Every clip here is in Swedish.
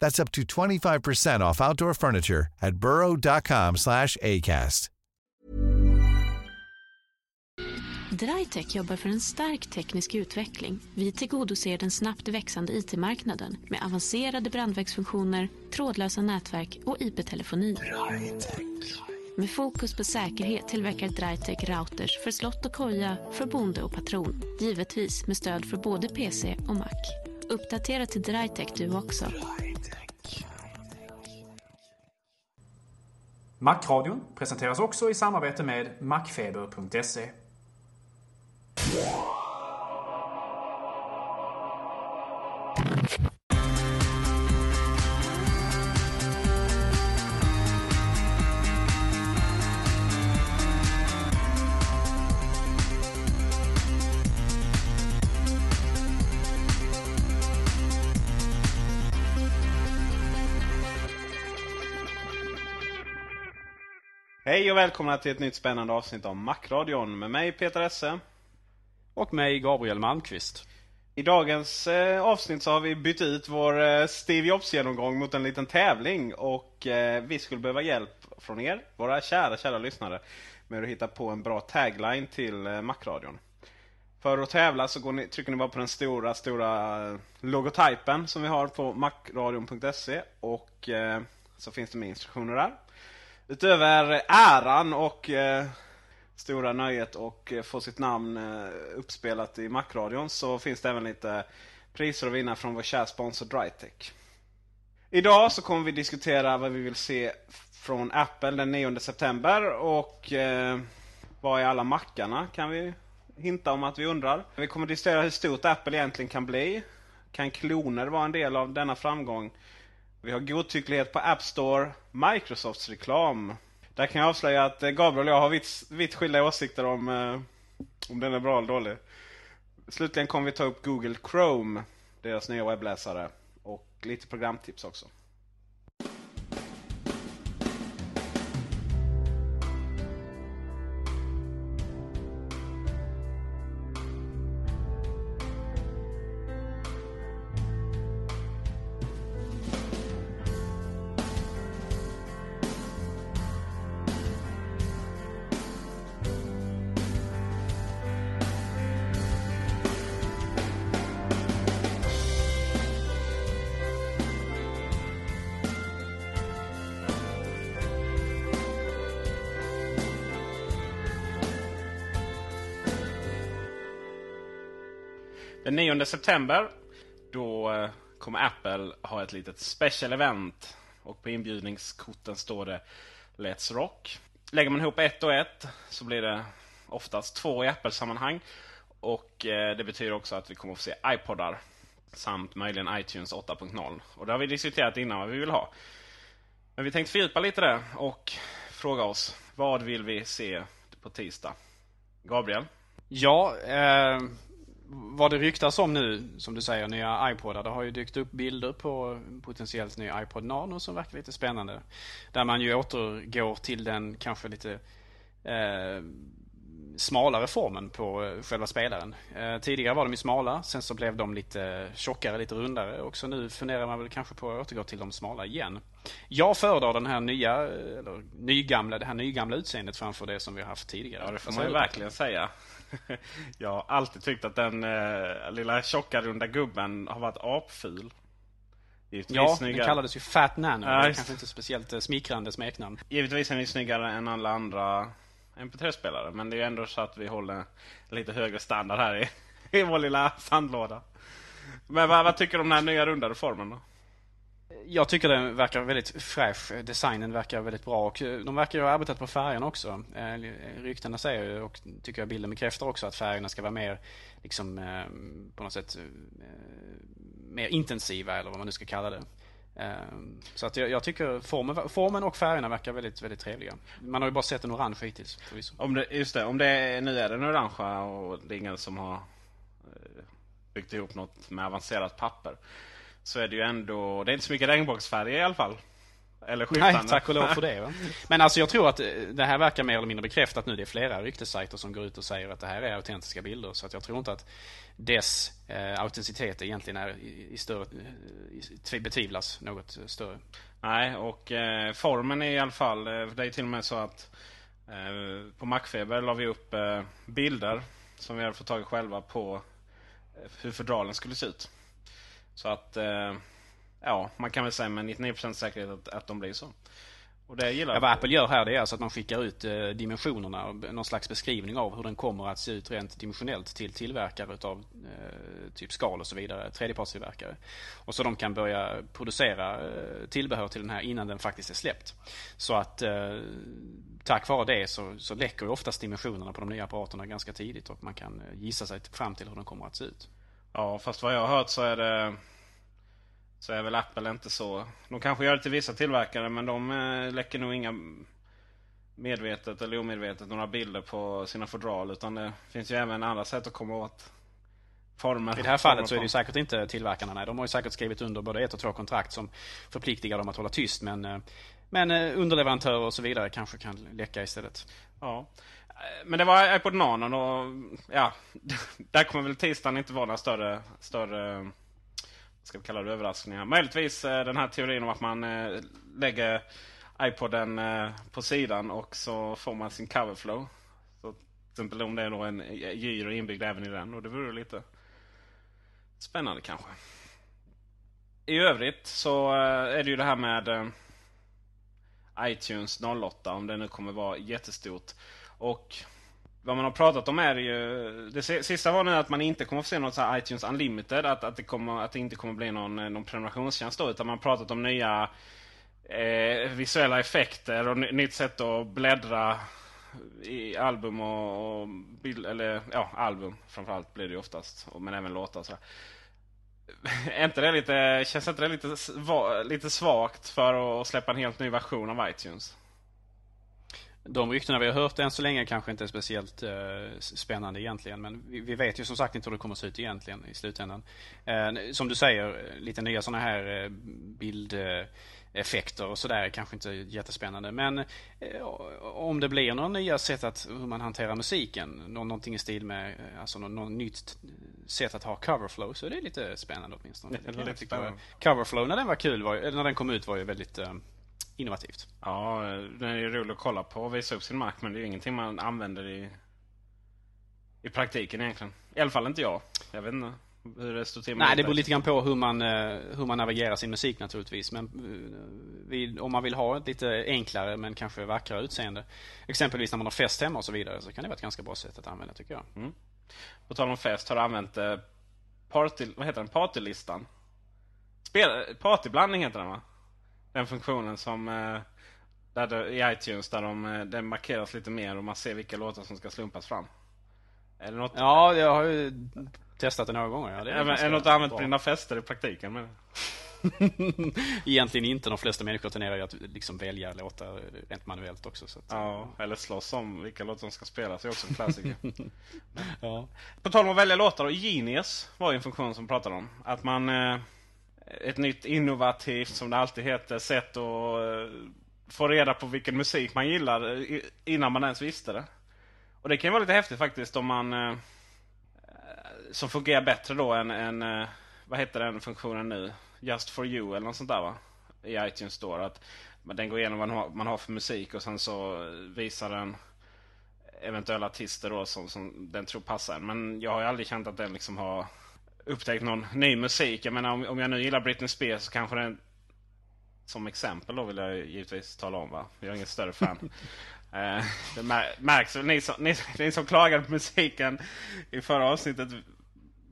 That's up to 25% off outdoor furniture at burrow.com slash ACAST. Drytech jobbar för en stark teknisk utveckling. Vi tillgodoser den snabbt växande IT-marknaden med avancerade brandvägsfunktioner, trådlösa nätverk och IP-telefoni. Med fokus på säkerhet tillverkar Drytech routers för slott och koja, för bonde och patron. Givetvis med stöd för både PC och Mac. Uppdatera till Drytech du också. Macradion presenteras också i samarbete med macfeber.se. Hej och välkomna till ett nytt spännande avsnitt av Macradion med mig Peter Esse. Och mig Gabriel Malmqvist. I dagens eh, avsnitt så har vi bytt ut vår eh, Steve Jobs-genomgång mot en liten tävling. Och eh, vi skulle behöva hjälp från er, våra kära, kära lyssnare, med att hitta på en bra tagline till eh, Macradion. För att tävla så ni, trycker ni bara på den stora, stora eh, logotypen som vi har på macradion.se. Och eh, så finns det med instruktioner där. Utöver äran och eh, stora nöjet och eh, få sitt namn eh, uppspelat i Macradion så finns det även lite priser att vinna från vår kära sponsor Drytech. Idag så kommer vi diskutera vad vi vill se från Apple den 9 september och eh, vad är alla mackarna kan vi hinta om att vi undrar. Vi kommer diskutera hur stort Apple egentligen kan bli. Kan kloner vara en del av denna framgång? Vi har godtycklighet på App Store, Microsofts reklam. Där kan jag avslöja att eh, Gabriel och jag har vitt, vitt skilda åsikter om, eh, om den är bra eller dålig. Slutligen kommer vi ta upp Google Chrome, deras nya webbläsare. Och lite programtips också. Den 9 september då eh, kommer Apple ha ett litet special event. Och på inbjudningskorten står det Let's Rock. Lägger man ihop ett och ett så blir det oftast två i Apple-sammanhang. Och eh, det betyder också att vi kommer att få se iPodar. Samt möjligen iTunes 8.0. Och det har vi diskuterat innan vad vi vill ha. Men vi tänkte fördjupa lite det och fråga oss vad vill vi se på tisdag? Gabriel? Ja, eh, vad det ryktas om nu, som du säger, nya iPodar. Det har ju dykt upp bilder på potentiellt ny iPod Nano som verkar lite spännande. Där man ju återgår till den kanske lite eh, smalare formen på eh, själva spelaren. Eh, tidigare var de ju smala, sen så blev de lite tjockare, lite rundare och så nu funderar man väl kanske på att återgå till de smala igen. Jag föredrar den här nya, eller nygamla, det här nygamla utseendet framför det som vi har haft tidigare. Ja, det får man ju verkligen säga. Jag har alltid tyckt att den eh, lilla tjocka runda gubben har varit apful. Givetvis ja, snyggare. den kallades ju Fat Nano. Ja, det är kanske inte speciellt eh, smickrande smeknamn. Givetvis är den snyggare än alla andra MP3-spelare. Men det är ändå så att vi håller lite högre standard här i, i vår lilla sandlåda. Men vad, vad tycker du om den här nya rundade formen då? Jag tycker den verkar väldigt fräsch. Designen verkar väldigt bra och eh, de verkar ju ha arbetat på färgerna också. Eh, ryktena säger ju och tycker jag bilden bekräftar också att färgerna ska vara mer liksom eh, på något sätt mer intensiva eller vad man nu ska kalla det. Så att jag, jag, tycker formen, formen och färgerna verkar väldigt, väldigt trevliga. Man har ju bara sett en orange hittills. Om det, just det, om det nu är den orangea och det är ingen som har byggt ihop något med avancerat papper. Så är det ju ändå, det är inte så mycket regnbågsfärger i alla fall. Eller skiftande. Nej, tack och lov för det. Va? Men alltså jag tror att eh, det här verkar mer eller mindre bekräftat nu. Det är flera ryktessajter som går ut och säger att det här är autentiska bilder. Så att jag tror inte att dess eh, autenticitet egentligen är i, i större, i, betvivlas något större. Nej, och eh, formen är i alla fall, eh, det är till och med så att eh, på Macfeber la vi upp eh, bilder som vi hade fått tag i själva på eh, hur fodralen skulle se ut. Så att ja, man kan väl säga med 99% säkerhet att, att de blir så. Och det gillar ja, vad Apple gör här det är alltså att man skickar ut eh, dimensionerna, någon slags beskrivning av hur den kommer att se ut rent dimensionellt till tillverkare utav eh, typ skal och så vidare, tredjepartstillverkare. Och så de kan börja producera eh, tillbehör till den här innan den faktiskt är släppt. Så att eh, tack vare det så, så läcker ju oftast dimensionerna på de nya apparaterna ganska tidigt och man kan eh, gissa sig fram till hur den kommer att se ut. Ja, fast vad jag har hört så är det så är väl Apple inte så. De kanske gör det till vissa tillverkare men de eh, läcker nog inga medvetet eller omedvetet några bilder på sina fodral. Utan det finns ju även andra sätt att komma åt former. I det här fallet så är det ju säkert inte tillverkarna. Nej. De har ju säkert skrivit under både ett och två kontrakt som förpliktigar dem att hålla tyst. Men, eh, men eh, underleverantörer och så vidare kanske kan läcka istället. Ja. Men det var iPod Nano och ja, där kommer väl tisdagen inte vara några större, större ska vi kalla det överraskningar. Möjligtvis eh, den här teorin om att man eh, lägger iPoden eh, på sidan och så får man sin coverflow. Så till exempel om det är då en gyro inbyggd även i den. Och det vore lite spännande kanske. I övrigt så är det ju det här med iTunes 08. Om det nu kommer vara jättestort. Och vad man har pratat om är ju... Det sista var nu att man inte kommer att få se något så iTunes Unlimited. Att, att, det kommer, att det inte kommer bli någon, eh, någon prenumerationstjänst då. Utan man har pratat om nya eh, visuella effekter och nytt sätt att bläddra i album och, och bild, eller ja, album framförallt blir det ju oftast. Men även låtar så. Är inte det lite, känns inte det lite, lite svagt för att släppa en helt ny version av iTunes? De ryktena vi har hört än så länge kanske inte är speciellt eh, spännande egentligen. Men vi, vi, vet ju som sagt inte hur det kommer att se ut egentligen i slutändan. Eh, som du säger, lite nya sådana här eh, bildeffekter och sådär kanske inte jättespännande. Men eh, om det blir några nya sätt att hur man hanterar musiken. Någonting i stil med eh, alltså något, något nytt sätt att ha coverflow så är det lite spännande åtminstone. Det lite spännande. Coverflow när den var kul, var, när den kom ut var ju väldigt eh, innovativt. Ja, den är rolig att kolla på och visa upp sin mark. Men det är ju ingenting man använder i, i praktiken egentligen. I alla fall inte jag. Jag vet inte hur det står till med Nej, det beror lite grann på hur man, eh, hur man navigerar sin musik naturligtvis. Men eh, om man vill ha ett lite enklare men kanske vackrare utseende. Exempelvis när man har fest hemma och så vidare. Så kan det vara ett ganska bra sätt att använda tycker jag. Mm. På tal om fest, har du använt eh, party, vad heter den? Partylistan? Spel, partyblandning heter den va? Den funktionen som eh, där det, i iTunes där de, eh, det markeras lite mer och man ser vilka låtar som ska slumpas fram. Är det något? Ja, jag har ju testat det några gånger. Ja, det är, är, är något använt på dina fester i praktiken? Men... Egentligen inte. De flesta människor tenderar ju att liksom välja låtar rent manuellt också. Så att... Ja, eller slåss om vilka låtar som ska spelas. Det är också en klassiker. ja. På tal om att välja låtar. Och Genius var ju en funktion som pratade om. Att man... Ett nytt innovativt, som det alltid heter, sätt att eh, få reda på vilken musik man gillar eh, innan man ens visste det. Och det kan ju vara lite häftigt faktiskt om man... Eh, som fungerar bättre då än, än vad heter den funktionen nu? Just for you eller något sånt där va? I iTunes Store. Att den går igenom vad man har, man har för musik och sen så visar den eventuella artister då som, som den tror passar. Men jag har ju aldrig känt att den liksom har upptäckt någon ny musik. Jag menar om, om jag nu gillar Britney Spears så kanske den som exempel då vill jag givetvis tala om va. Jag är ingen större fan. eh, det märks, ni som, ni, ni som klagade på musiken i förra avsnittet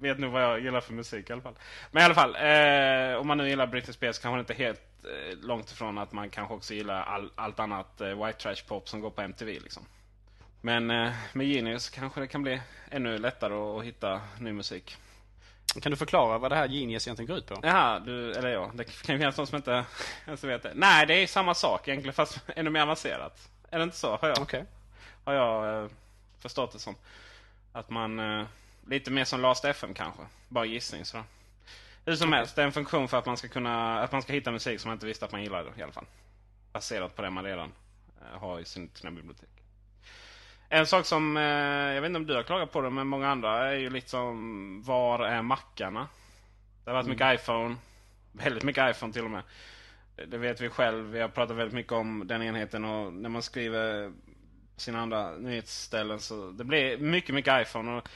vet nog vad jag gillar för musik i alla fall. Men i alla fall, eh, om man nu gillar Britney Spears kanske inte helt eh, långt ifrån att man kanske också gillar all, allt annat eh, white trash pop som går på MTV liksom. Men eh, med Genius kanske det kan bli ännu lättare att, att hitta ny musik. Kan du förklara vad det här Genius egentligen går ut på? Jaha, du, eller ja, det kan ju finnas någon som inte ens vet det. Nej, det är samma sak egentligen fast ännu mer avancerat. Är det inte så? Har jag, okay. har jag eh, förstått det som. Att man, eh, lite mer som Last FM kanske. Bara gissning sådär. Hur som helst, det är en funktion för att man ska kunna, att man ska hitta musik som man inte visste att man gillade i alla fall. Baserat på det man redan eh, har i sin, sina bibliotek. En sak som, eh, jag vet inte om du har klagat på det, men många andra är ju liksom, var är mackarna? Det har varit mm. mycket iPhone. Väldigt mycket iPhone till och med. Det vet vi själv. Vi har pratat väldigt mycket om den enheten och när man skriver sina andra nyhetsställen så det blir mycket, mycket iPhone. Och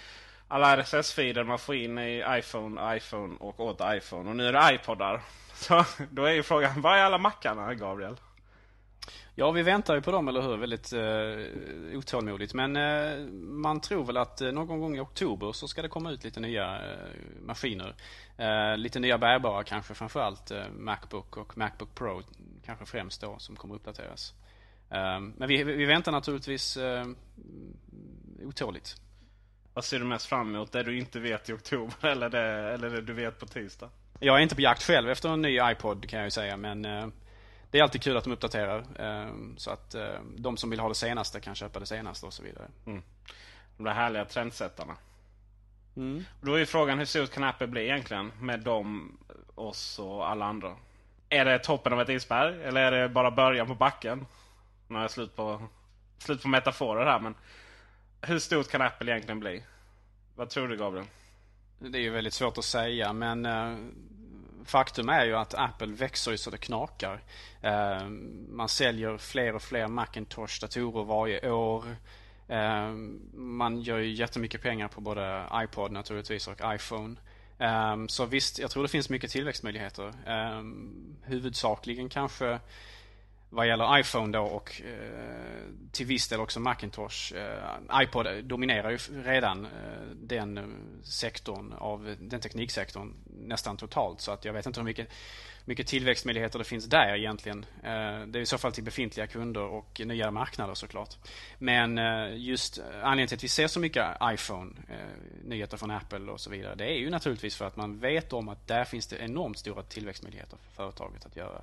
alla RSS-feeder man får in i iPhone, iPhone och åter iPhone. Och nu är det iPodar. Så då är ju frågan, var är alla mackarna, Gabriel? Ja, vi väntar ju på dem, eller hur? Väldigt eh, otålmodigt. Men eh, man tror väl att eh, någon gång i oktober så ska det komma ut lite nya eh, maskiner. Eh, lite nya bärbara kanske, framförallt eh, Macbook och Macbook Pro kanske främst då, som kommer uppdateras. Eh, men vi, vi väntar naturligtvis eh, otåligt. Vad ser du mest fram emot? Det du inte vet i oktober eller det, eller det du vet på tisdag? Jag är inte på jakt själv efter en ny iPod kan jag ju säga, men det är alltid kul att de uppdaterar. Ehm, så att ehm, de som vill ha det senaste kan köpa det senaste och så vidare. Mm. De där härliga trendsättarna. Mm. Då är ju frågan hur stort kan Apple bli egentligen med dem, oss och alla andra? Är det toppen av ett isberg eller är det bara början på backen? Nu har jag slut på, slut på metaforer här men hur stort kan Apple egentligen bli? Vad tror du Gabriel? Det är ju väldigt svårt att säga men eh, faktum är ju att Apple växer ju så det knakar. Eh, man säljer fler och fler Macintosh-datorer varje år. Eh, man gör ju jättemycket pengar på både iPod naturligtvis och iPhone. Eh, så visst, jag tror det finns mycket tillväxtmöjligheter. Huvudsakligen kanske vad gäller iPhone då och eh, till viss del också Macintosh. Eh, iPod dominerar ju redan eh, den eh, sektorn av eh, den tekniksektorn nästan totalt. Så att jag vet inte hur mycket, mycket tillväxtmöjligheter det finns där egentligen. Eh, det är i så fall till befintliga kunder och nya marknader såklart. Men eh, just anledningen till att vi ser så mycket iPhone, eh, nyheter från Apple och så vidare. Det är ju naturligtvis för att man vet om att där finns det enormt stora tillväxtmöjligheter för företaget att göra.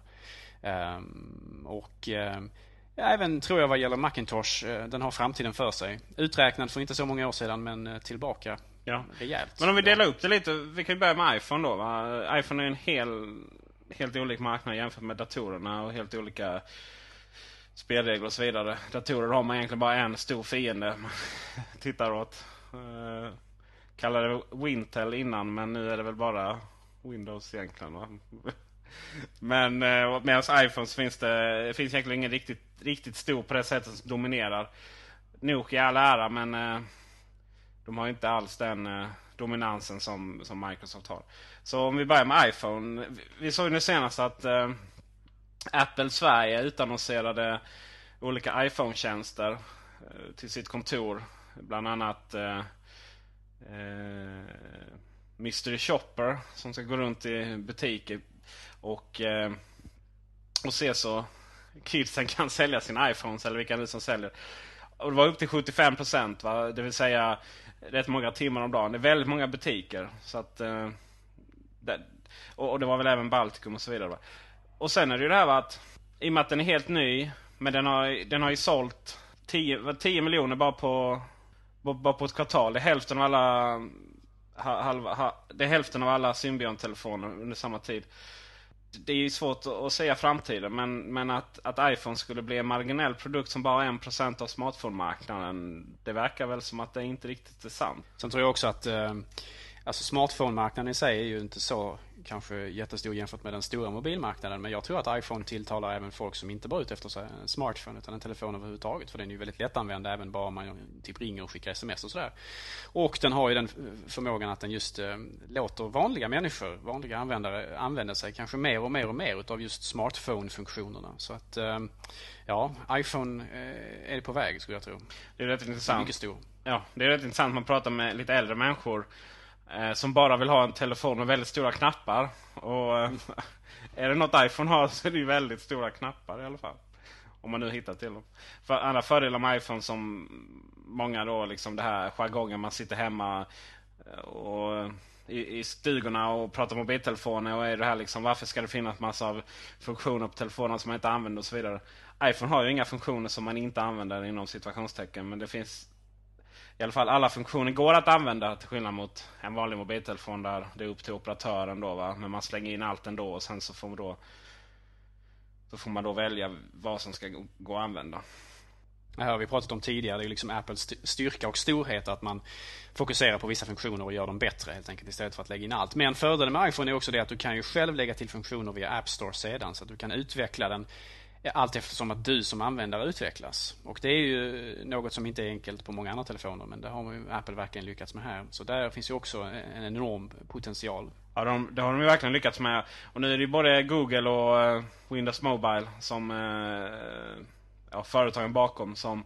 Ehm, och ehm, även tror jag vad gäller Macintosh, eh, den har framtiden för sig. Uträknad för inte så många år sedan men eh, tillbaka ja. rejält. Men om vi delar upp det lite, vi kan ju börja med iPhone då. Va? iPhone är en hel, helt olik marknad jämfört med datorerna och helt olika spelregler och så vidare. Datorer har man egentligen bara en stor fiende man tittar åt. Kallade det Wintel innan men nu är det väl bara Windows egentligen. Va? Men eh, medan iPhones finns det, finns egentligen ingen riktigt, riktigt stor på det sättet som dominerar. Nokia all ära men eh, de har inte alls den eh, dominansen som, som Microsoft har. Så om vi börjar med iPhone. Vi såg ju nu senast att eh, Apple Sverige utannonserade olika iPhone-tjänster eh, till sitt kontor. Bland annat eh, eh, Mystery Shopper som ska gå runt i butiker och, eh, och se så kidsen kan sälja sina iPhones eller vilka nu som säljer. Och det var upp till 75 procent. Det vill säga rätt många timmar om dagen. Det är väldigt många butiker. Så att, eh, det, och, och, det var väl även Baltikum och så vidare. Va? Och sen är det ju det här va, att i och med att den är helt ny. Men den har, den har ju sålt 10, 10 miljoner bara på, bara på ett kvartal. Det är hälften av alla, halva, det är hälften av alla Symbion-telefoner under samma tid det är ju svårt att säga framtiden men, men att, att iPhone skulle bli en marginell produkt som bara är 1% av smartphone-marknaden. Det verkar väl som att det inte riktigt är sant. Sen tror jag också att eh, alltså smartphone-marknaden i sig är ju inte så kanske jättestor jämfört med den stora mobilmarknaden. Men jag tror att iPhone tilltalar även folk som inte bara är ute efter en smartphone utan en telefon överhuvudtaget. För den är ju väldigt lättanvänd även bara om man typ ringer och skickar sms och sådär. Och den har ju den förmågan att den just eh, låter vanliga människor, vanliga användare, använda sig kanske mer och mer och mer utav just smartphone-funktionerna. Så att eh, ja, iPhone eh, är på väg skulle jag tro. Det är rätt intressant. Mycket stor. Ja, det är rätt intressant. Man pratar med lite äldre människor Eh, som bara vill ha en telefon med väldigt stora knappar. Och eh, är det något iPhone har så är det ju väldigt stora knappar i alla fall. Om man nu hittar till dem. För andra fördelar med iPhone som många då liksom det här jargongen man sitter hemma eh, och i, i stugorna och pratar mobiltelefoner och är det här liksom varför ska det finnas massa av funktioner på telefonen som man inte använder och så vidare. iPhone har ju inga funktioner som man inte använder inom situationstecken men det finns i alla fall alla funktioner går att använda till skillnad mot en vanlig mobiltelefon där det är upp till operatören då va. Men man slänger in allt ändå och sen så får man då så får man då välja vad som ska gå att använda. Det här har vi pratat om tidigare. Det är liksom Apples styrka och storhet att man fokuserar på vissa funktioner och gör dem bättre helt enkelt istället för att lägga in allt. Men fördelen med iPhone är också det att du kan ju själv lägga till funktioner via App Store sedan så att du kan utveckla den allt eftersom att du som användare utvecklas. Och det är ju något som inte är enkelt på många andra telefoner men det har ju Apple verkligen lyckats med här. Så där finns ju också en enorm potential. Ja, de, det har de ju verkligen lyckats med. Och nu är det ju både Google och uh, Windows Mobile som uh, ja, företagen bakom som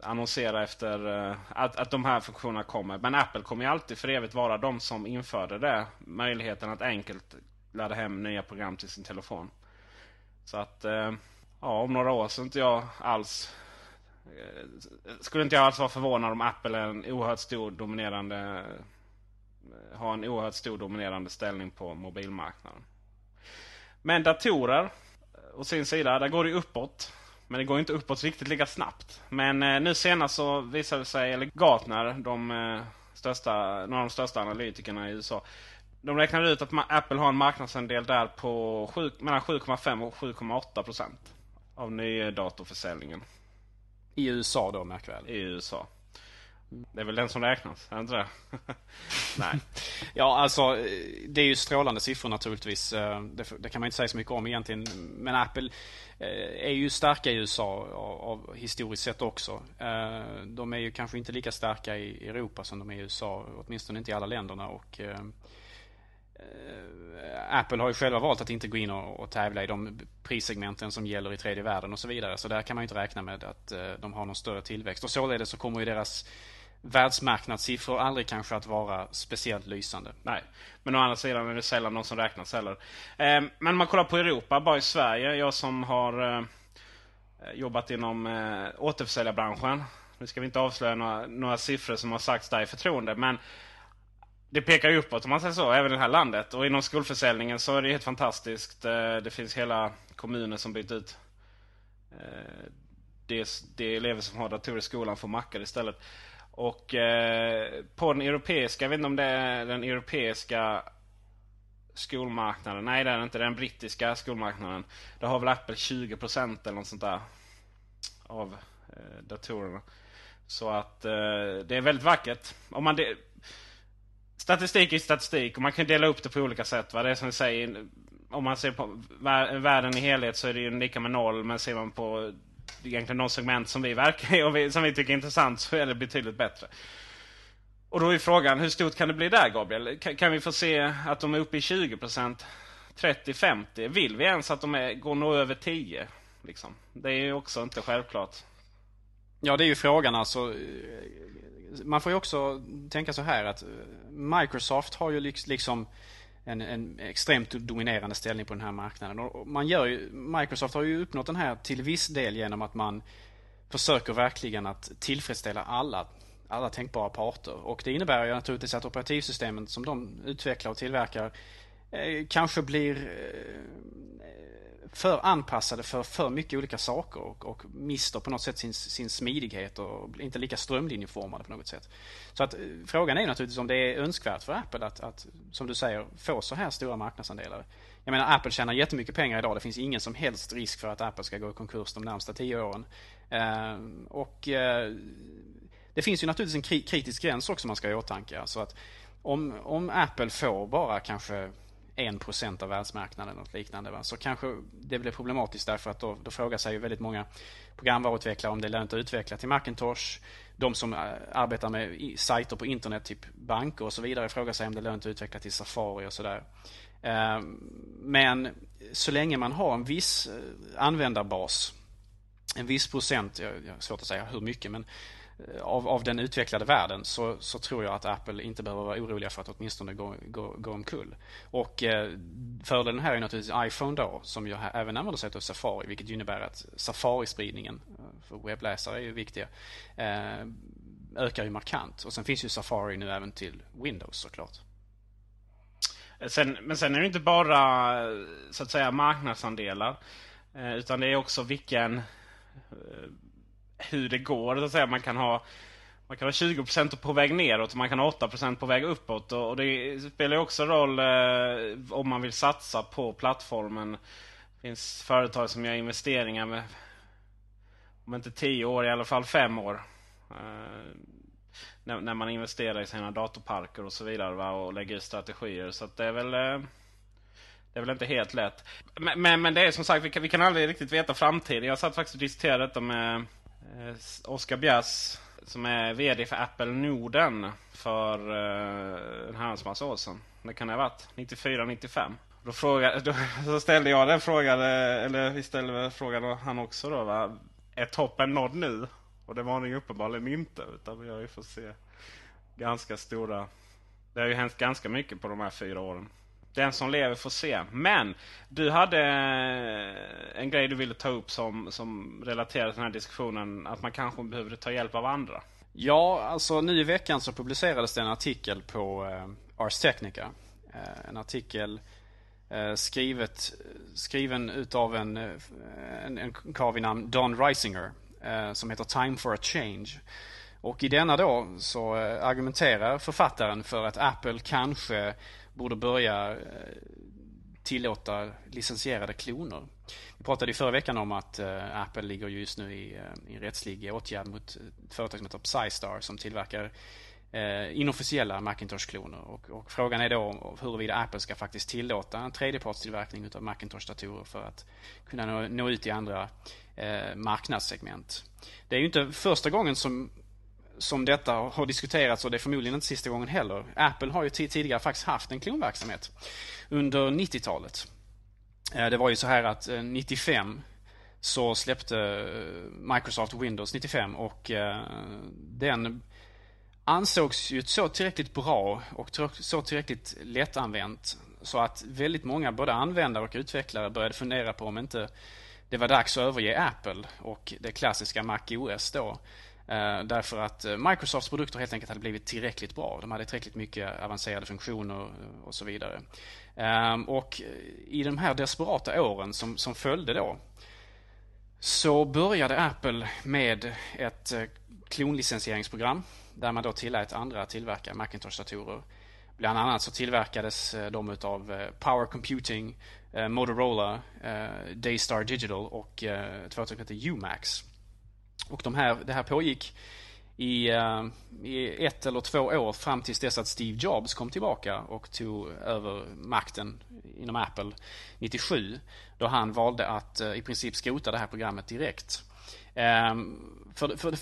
annonserar efter uh, att, att de här funktionerna kommer. Men Apple kommer ju alltid för evigt vara de som införde det. Möjligheten att enkelt ladda hem nya program till sin telefon. Så att, eh, ja om några år så inte jag alls eh, skulle inte jag alls vara förvånad om Apple är en oerhört stor dominerande eh, har en oerhört stor dominerande ställning på mobilmarknaden. Men datorer eh, å sin sida, där går det uppåt. Men det går inte uppåt riktigt lika snabbt. Men eh, nu senast så visade det sig, eller Gartner, de största, några av de största analytikerna i USA, de räknade ut att Apple har en marknadsandel där på 7, mellan 7,5 och 7,8 procent. Av nydatorförsäljningen. I USA då, märk väl. I USA. Det är väl den som räknas, är det inte det? Nej. ja, alltså det är ju strålande siffror naturligtvis. Eh, det, det, kan man inte säga så mycket om egentligen. Men Apple eh, är ju starka i USA av, av, historiskt sett också. Eh, de är ju kanske inte lika starka i Europa som de är i USA. Åtminstone inte i alla länderna. Och Eh, Apple har ju själva valt att inte gå in och, och tävla i de prissegmenten som gäller i tredje världen och så vidare. Så där kan man ju inte räkna med att eh, de har någon större tillväxt. Och således så kommer ju deras världsmarknadssiffror aldrig kanske att vara speciellt lysande. Nej, men å andra sidan är det sällan någon som räknas heller. Eh, men om man kollar på Europa, bara i Sverige. Jag som har eh, jobbat inom eh, återförsäljarbranschen. Nu ska vi inte avslöja några, några siffror som har sagts där i förtroende. Men det pekar ju uppåt om man säger så, även i det här landet. Och inom skolförsäljningen så är det helt fantastiskt. Eh, det finns hela kommuner som bytt ut eh, det, det elever som har datorer i skolan får mackar istället. Och eh, på den europeiska, jag vet inte om det är den europeiska skolmarknaden. Nej det är det inte, den brittiska skolmarknaden. Där har väl Apple 20% eller något sånt där. Av eh, datorerna. Så att det är väldigt vackert. Om man det, Statistik är statistik och man kan dela upp det på olika sätt. Va? Det är som du säger, om man ser på världen i helhet så är det ju lika med noll. Men ser man på egentligen de segment som vi verkar i och vi, som vi tycker är intressant så är det betydligt bättre. Och då är frågan, hur stort kan det bli där Gabriel? Kan, kan vi få se att de är uppe i 20%? 30-50? Vill vi ens att de är, går nå över 10? Liksom? Det är ju också inte självklart. Ja, det är ju frågan alltså man får ju också tänka så här att Microsoft har ju liksom en, en, extremt dominerande ställning på den här marknaden. Och man gör ju, Microsoft har ju uppnått den här till viss del genom att man försöker verkligen att tillfredsställa alla, alla tänkbara parter. Och det innebär ju naturligtvis att operativsystemen som de utvecklar och tillverkar eh, Eh, kanske blir eh, för anpassade för för mycket olika saker och, och mister på något sätt sin, sin smidighet och inte lika strömlinjeformade på något sätt. Så att eh, frågan är naturligtvis om det är önskvärt för Apple att, att som du säger, få så här stora marknadsandelar. jag menar Apple tjänar jättemycket pengar idag. Det finns ingen som helst risk för att Apple ska gå i konkurs de närmsta tio åren. Eh, och eh, det finns ju naturligtvis en kritisk gräns också man ska ha i åtanke. Så att om, om Apple får bara kanske 1% av världsmarknaden och liknande. Va? Så kanske det blir problematiskt därför att då, då frågar sig väldigt många programvaruutvecklare om det är lönt att utveckla till Macintosh. De som äh, arbetar med sajter på internet, typ banker och så vidare, frågar sig om det är lönt att utveckla till Safari och sådär. Ehm, men så länge man har en viss äh, användarbas, en viss procent, jag har svårt att säga hur mycket, men Eh, av, av den utvecklade världen så, så tror jag att Apple inte behöver vara oroliga för att åtminstone gå, gå, gå omkull. Och eh, fördelen här är naturligtvis iPhone då som ju även använder sig av Safari vilket innebär att Safari-spridningen eh, för webbläsare är ju viktiga eh, ökar ju markant. Och sen finns ju Safari nu även till Windows såklart. Eh, sen, men sen är det inte bara så att säga marknadsandelar. Eh, utan det är också vilken eh, hur det går. Så att säga. Man kan ha man kan ha 20% på väg neråt och man kan ha 8% på väg uppåt. Och det spelar också roll eh, om man vill satsa på plattformen. Det finns företag som gör investeringar med om inte 10 år i alla fall 5 år. Eh, när, när, man investerar i sina datorparker och så vidare va? och lägger ut strategier. Så det är väl eh, det är väl inte helt lätt. Men, men, men, det är som sagt, vi kan, vi kan aldrig riktigt veta framtiden. Jag satt faktiskt och diskuterade detta med Eh, Oskar Bjärs som är VD för Apple Norden för eh, en herrans massa år sedan. Det kan det ha varit 94-95. Då, frågade, då så ställde jag den frågan, eh, eller vi ställde frågan han också då. Va? Är toppen nådd nu? Och det var den ju uppenbarligen inte. Utan vi har ju fått se ganska stora... Det har ju hänt ganska mycket på de här fyra åren. Den som lever får se. Men du hade eh, en grej du ville ta upp som, som relaterar till den här diskussionen. Att man kanske behöver ta hjälp av andra. Ja, alltså nu i veckan så publicerades det en artikel på eh, Ars Technica. Eh, en artikel eh, skrivet, skriven utav en, eh, en, en karl vid namn Don Reisinger. Eh, som heter Time for a Change. Och i denna då så eh, argumenterar författaren för att Apple kanske borde börja eh, tillåta licensierade kloner. Vi pratade i förra veckan om att eh, Apple ligger just nu eh, i, en rättslig åtgärd mot ett företag som heter Psystar som tillverkar inofficiella Macintosh-kloner. Och, och, frågan är då huruvida Apple ska faktiskt tillåta en tredjepartstillverkning av Macintosh-datorer för att kunna nå, nå ut i andra marknadssegment. Det är ju inte första gången som som detta har diskuterats och det är förmodligen inte sista gången heller. Apple har ju tidigare faktiskt haft en klonverksamhet under 90-talet. Eh, det var ju så här att eh, 95 så släppte eh, Microsoft Windows 95 och den ansågs ju så tillräckligt bra och så tillräckligt lättanvänt så att väldigt många, både användare och utvecklare, började fundera på om inte det var dags att överge Apple och det klassiska Mac OS då. Eh, därför att eh, Microsofts produkter helt enkelt hade blivit tillräckligt bra. De hade tillräckligt mycket avancerade funktioner eh, och så vidare. Ehm, och i de här desperata åren som, som följde då så började Apple med ett klonlicensieringsprogram där man då tillät andra att tillverka Macintosh-datorer. Bland annat så tillverkades de utav Power Computing, Motorola, Daystar Digital och ett företag som heter Umax. Och de här, det här pågick i, uh, i ett eller två år fram tills dess att Steve Jobs kom tillbaka och tog över makten inom Apple 97. Då han valde att uh, i princip skrota det här programmet direkt. Um, för, för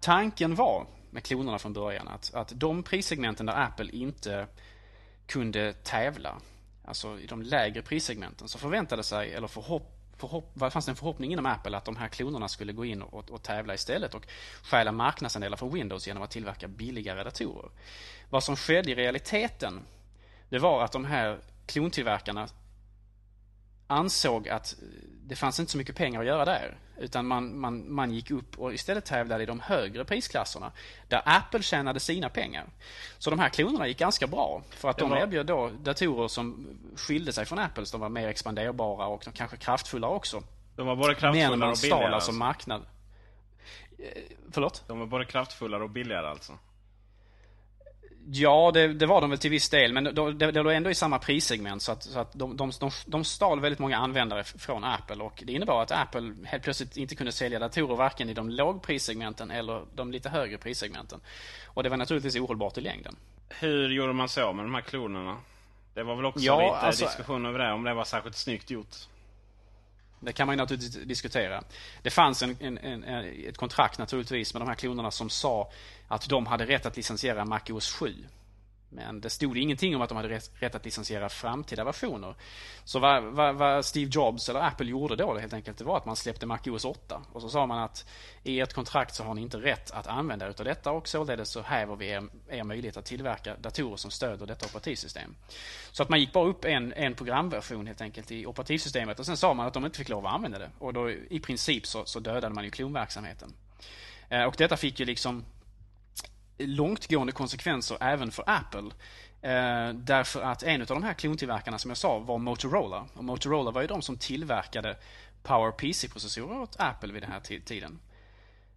tanken var med klonerna från början att, att de prissegmenten där Apple inte kunde tävla, alltså i de lägre prissegmenten, så förväntade sig, eller förhopp förhopp, fanns det en förhoppning inom Apple att de här klonerna skulle gå in och, och tävla istället och stjäla marknadsandelar från Windows genom att tillverka billigare datorer. Vad som skedde i realiteten det var att de här klontillverkarna ansåg att det fanns inte så mycket pengar att göra där. Utan man, man, man gick upp och istället tävlade i de högre prisklasserna. Där Apple tjänade sina pengar. Så de här klonerna gick ganska bra. För att de erbjöd då datorer som skilde sig från Apples. De var mer expanderbara och kanske kraftfullare också. De var både kraftfullare och billigare? alltså marknad. Eh, förlåt? De var både kraftfullare och billigare alltså? Ja, det, det, var de väl till viss del, men det, det var ändå i samma prissegment så att, så att de, de, de, de stal väldigt många användare från Apple och det innebar att Apple helt plötsligt inte kunde sälja datorer varken i de lågprissegmenten eller de lite högre prissegmenten. Och det var naturligtvis ohållbart i längden. Hur gjorde man så med de här klonerna? Det var väl också ja, lite alltså, diskussion över det, om det var särskilt snyggt gjort? Det kan man ju naturligtvis diskutera. Det fanns en, en, en, ett kontrakt naturligtvis med de här klonerna som sa att de hade rätt att licensiera MacOS 7. Men det stod ingenting om att de hade rätt att licensiera framtida versioner. Så vad, vad, vad, Steve Jobs eller Apple gjorde då helt enkelt, det var att man släppte MacOS 8. Och så sa man att i ert kontrakt så har ni inte rätt att använda er utav detta och således så häver vi er, er möjlighet att tillverka datorer som stöder detta operativsystem. Så att man gick bara upp en, en programversion helt enkelt i operativsystemet och sen sa man att de inte fick lov att använda det. Och då i princip så, så dödade man ju klonverksamheten. Eh, och detta fick ju liksom långtgående konsekvenser även för Apple. Eh, därför att en av de här klontillverkarna som jag sa var Motorola. Och Motorola var ju de som tillverkade PowerPC-processorer åt Apple vid den här tiden.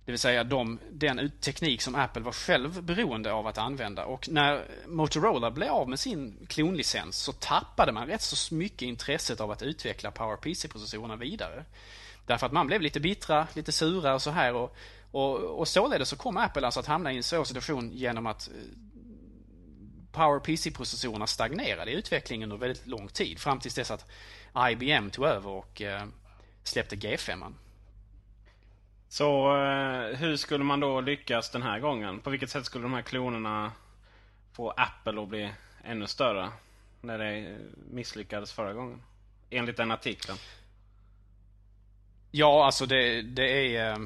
Det vill säga de, den teknik som Apple var själv beroende av att använda. Och när Motorola blev av med sin klonlicens så tappade man rätt så mycket intresset av att utveckla PowerPC-processorerna vidare. Därför att man blev lite bittra, lite sura och så här. Och och, och således så kommer Apple alltså att hamna i en svår situation genom att eh, PowerPC-processorerna stagnerade i utvecklingen under väldigt lång tid. Fram tills dess att IBM tog över och eh, släppte G5. Så eh, hur skulle man då lyckas den här gången? På vilket sätt skulle de här klonerna få Apple att bli ännu större? När det misslyckades förra gången. Enligt den artikeln. Ja, alltså det, det är... Eh,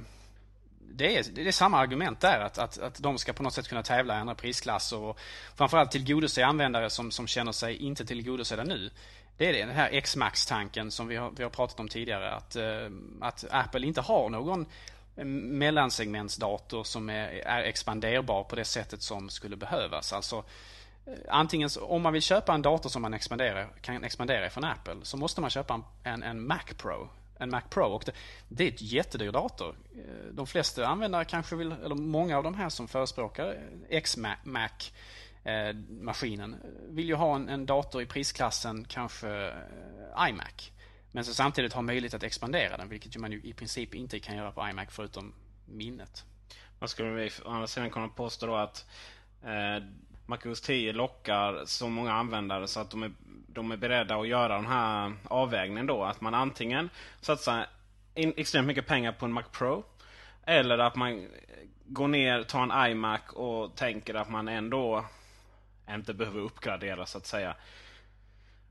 det är, det är samma argument där, att, att, att de ska på något sätt kunna tävla i andra prisklasser och framförallt tillgodose användare som, som känner sig inte tillgodosedda nu. Det är det, den här X-Max-tanken som vi har, vi har pratat om tidigare. Att, eh, att Apple inte har någon mellansegmentsdator som är, är expanderbar på det sättet som skulle behövas. Alltså eh, Antingen om man vill köpa en dator som man expanderar, kan expandera från Apple så måste man köpa en, en Mac Pro en Mac Pro. Och det, det är ett jättedyr dator. Eh, de flesta användare kanske vill, eller många av de här som förespråkar eh, X-Mac-maskinen eh, vill ju ha en, en, dator i prisklassen kanske iMac. Men så samtidigt ha möjlighet att expandera den, vilket man ju i princip inte kan göra på iMac förutom minnet. Vad skulle vi å andra sidan kunna påstå då att eh, MacOS 10 lockar så många användare så att de är de är beredda att göra den här avvägningen då. Att man antingen satsar in, extremt mycket pengar på en Mac Pro. Eller att man går ner, tar en iMac och tänker att man ändå inte behöver uppgradera så att säga.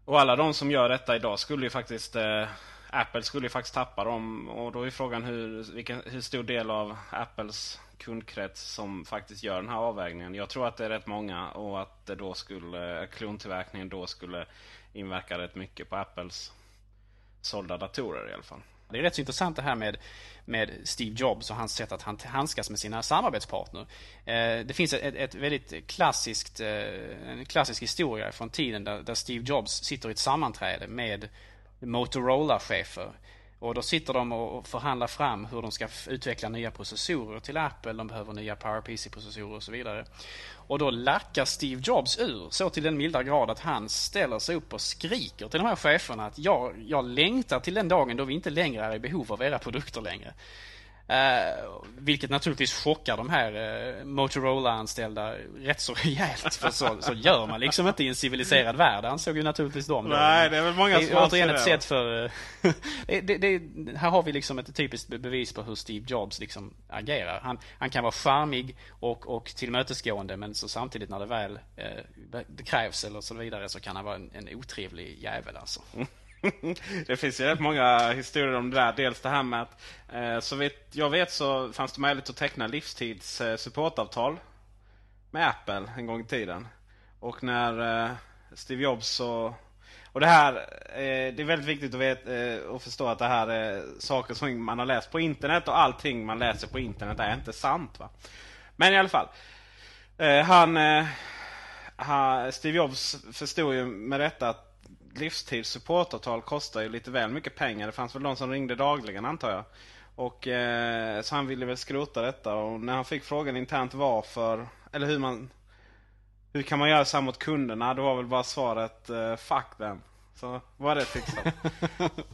Och alla de som gör detta idag skulle ju faktiskt eh, Apple skulle ju faktiskt tappa dem. Och då är frågan hur, vilken, hur stor del av Apples kundkrets som faktiskt gör den här avvägningen. Jag tror att det är rätt många och att det då skulle, klontillverkningen då skulle inverka rätt mycket på Apples sålda datorer i alla fall. Det är rätt så intressant det här med, med Steve Jobs och hans sätt att han handskas med sina samarbetspartner. Eh, det finns ett, ett väldigt klassiskt, eh, en klassisk historia från tiden där, där Steve Jobs sitter i ett sammanträde med Motorola-chefer och då sitter de och förhandlar fram hur de ska utveckla nya processorer till Apple. De behöver nya PowerPC-processorer och så vidare. Och då lackar Steve Jobs ur så till den milda grad att han ställer sig upp och skriker till de här cheferna att jag, jag längtar till den dagen då vi inte längre är i behov av era produkter längre. Uh, vilket naturligtvis chockar de här uh, Motorola-anställda rätt så rejält. För så, så gör man liksom inte i en civiliserad värld, ansåg ju naturligtvis de. Nej, det är väl många som Återigen ett sätt för... Uh, det, det, det, här har vi liksom ett typiskt bevis på hur Steve Jobs liksom agerar. Han, han kan vara charmig och, och tillmötesgående men så samtidigt när det väl det krävs eller så vidare så kan han vara en, en otrevlig jävel alltså. Det finns ju rätt många historier om det där. Dels det här med att eh, så vitt jag vet så fanns det möjlighet att teckna livstids eh, supportavtal med Apple en gång i tiden. Och när eh, Steve Jobs så och det här eh, det är väldigt viktigt att, veta, eh, att förstå att det här är saker som man har läst på internet och allting man läser på internet är inte sant. Va? Men i alla fall. Eh, han, eh, han, Steve Jobs förstod ju med rätta att livstids supportavtal kostar ju lite väl mycket pengar. Det fanns väl de som ringde dagligen antar jag. Och eh, Så han ville väl skrota detta och när han fick frågan internt varför, eller hur man hur kan man göra så här mot kunderna? Då var väl bara svaret uh, fuck them. Så var det liksom.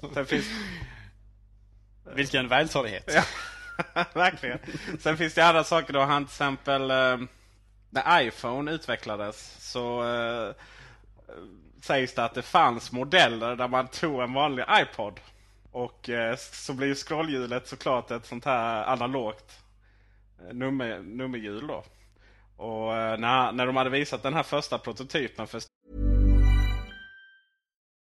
Sen finns... Vilken vältalighet. ja, verkligen. Sen finns det andra saker då. Han till exempel uh, när iPhone utvecklades så uh, sägs det att det fanns modeller där man tog en vanlig iPod. Och eh, så blir scrollhjulet såklart ett sånt här analogt eh, nummer, nummerhjul då. Och eh, när, när de hade visat den här första prototypen för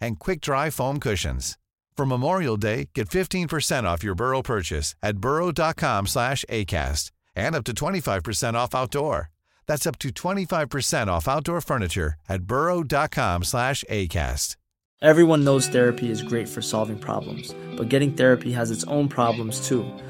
and quick-dry foam cushions. For Memorial Day, get 15% off your Burrow purchase at burrow.com slash ACAST and up to 25% off outdoor. That's up to 25% off outdoor furniture at burrow.com slash ACAST. Everyone knows therapy is great for solving problems, but getting therapy has its own problems too,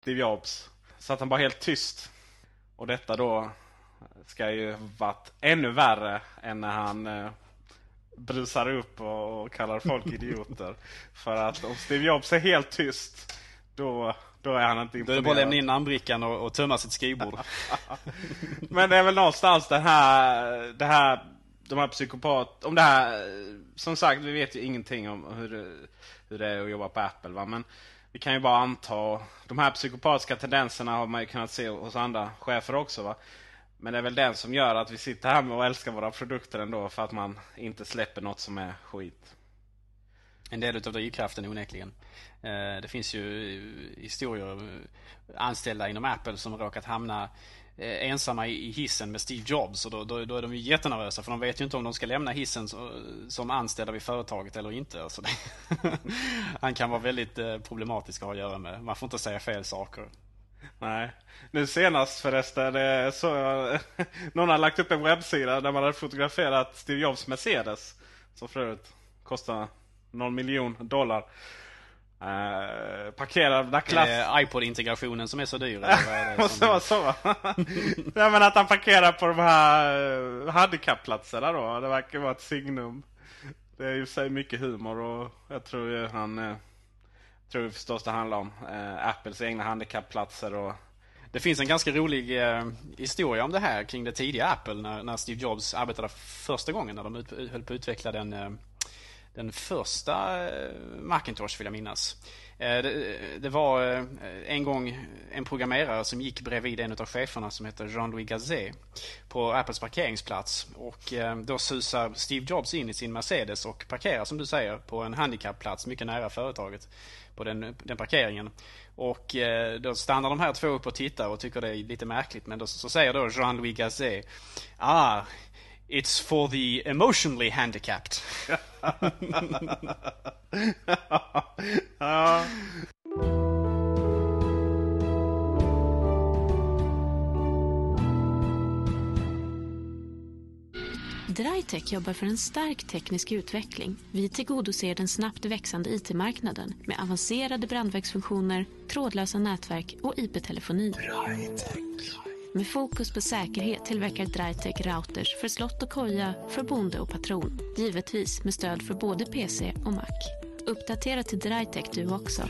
Steve Jobs. Så att han bara helt tyst. Och detta då ska ju varit ännu värre än när han eh, brusar upp och, och kallar folk idioter. För att om Steve Jobs är helt tyst då, då är han inte imponerad. Då är det bara att lämna in namnbrickan och, och tömma sitt skrivbord. Men det är väl någonstans det här, det här de här psykopat... Om det här... Som sagt, vi vet ju ingenting om hur hur det är att jobba på Apple. Va? Men vi kan ju bara anta... De här psykopatiska tendenserna har man ju kunnat se hos andra chefer också. Va? Men det är väl den som gör att vi sitter här med och älskar våra produkter ändå. För att man inte släpper något som är skit. En del utav drivkraften onekligen. Eh, det finns ju eh, historier eh, anställda inom Apple som råkat hamna Eh, ensamma i hissen med Steve Jobs. Och då, då, då, är de ju jättenervösa för de vet ju inte om de ska lämna hissen som anställda vid företaget eller inte. Alltså det, han kan vara väldigt eh, problematisk att ha att göra med. Man får inte säga fel saker. Nej. Nu senast förresten eh, så någon har lagt upp en webbsida där man hade fotograferat Steve Jobs Mercedes. Som förut kostar någon miljon dollar. Uh, parkerad där klass... Är iPod-integrationen som är så dyr? Måste vara så. Nej men att han parkerar på de här uh, handikappplatserna då. Det verkar vara ett signum. Det är ju sig mycket humor och jag tror ju han... Uh, tror ju förstås det handlar om uh, Apples egna handikappplatser och... Det finns en ganska rolig eh, historia om det här kring det tidiga Apple när, när Steve Jobs arbetade första gången när de ut, höll på att utveckla den den första eh, Macintosh vill jag minnas. Eh, det, det, var eh, en gång en programmerare som gick bredvid en av cheferna som heter Jean-Louis Gazet på Apples parkeringsplats. Och då susar Steve Jobs in i sin Mercedes och parkerar som du säger på en handikappplats mycket nära företaget på den, den parkeringen. Och då stannar de här två upp och tittar och tycker det är lite märkligt. Men då, så säger då Jean-Louis Gazet Ah, it's for the emotionally handicapped. ja. Drytech jobbar för en stark teknisk utveckling. Vi tillgodoser den snabbt växande IT-marknaden med avancerade brandvägsfunktioner, trådlösa nätverk och IP-telefoni. Med fokus på säkerhet tillverkar Drytech routers för slott och koja, för bonde och patron. Givetvis med stöd för både PC och Mac. Uppdatera till Drytech du också.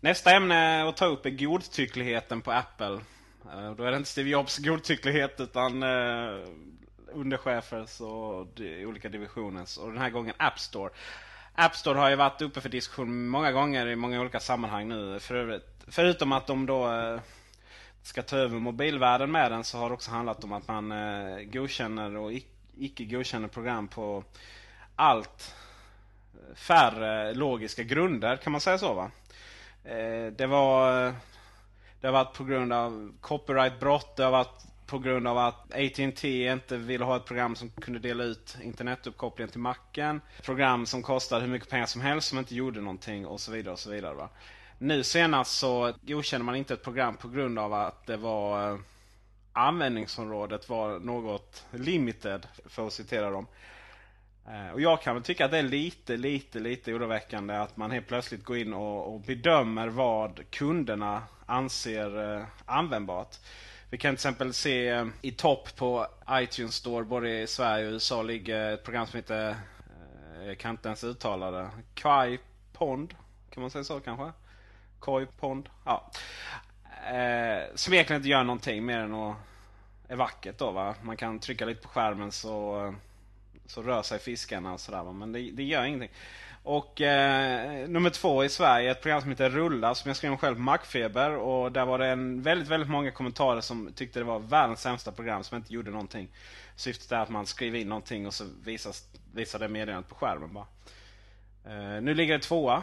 Nästa ämne att ta upp är godtyckligheten på Apple. Eh, då är det inte Steve Jobs godtycklighet utan eh, underchefers och olika divisioner. Och den här gången App Store. App Store har ju varit uppe för diskussion många gånger i många olika sammanhang nu. För, förutom att de då eh, ska ta över mobilvärlden med den så har det också handlat om att man eh, godkänner och icke godkänner program på allt eh, färre logiska grunder. Kan man säga så va? Det var Det har varit på grund av copyrightbrott. Det har varit på grund av att AT&T inte ville ha ett program som kunde dela ut internetuppkopplingen till macken. Program som kostade hur mycket pengar som helst som inte gjorde någonting och så vidare. och så vidare va? Nu senast så godkände man inte ett program på grund av att det var eh, användningsområdet var något limited, för att citera dem. Eh, och jag kan väl tycka att det är lite, lite, lite oroväckande att man helt plötsligt går in och, och bedömer vad kunderna anser eh, användbart. Vi kan till exempel se eh, i topp på iTunes Store både i Sverige och USA ligger ett program som heter, eh, jag kan inte ens uttala det, Kai Pond. Kan man säga så kanske? Koi Pond. Ja. Eh, som egentligen inte gör någonting mer än att är vackert då va. Man kan trycka lite på skärmen så så rör sig fiskarna och sådär. Men det, det gör ingenting. Och eh, nummer två i Sverige, ett program som heter Rulla som jag skrev själv på Macfeber. Och där var det en väldigt, väldigt många kommentarer som tyckte det var världens sämsta program som inte gjorde någonting. Syftet är att man skriver in någonting och så visas, visar det meddelandet på skärmen bara. Eh, nu ligger det tvåa.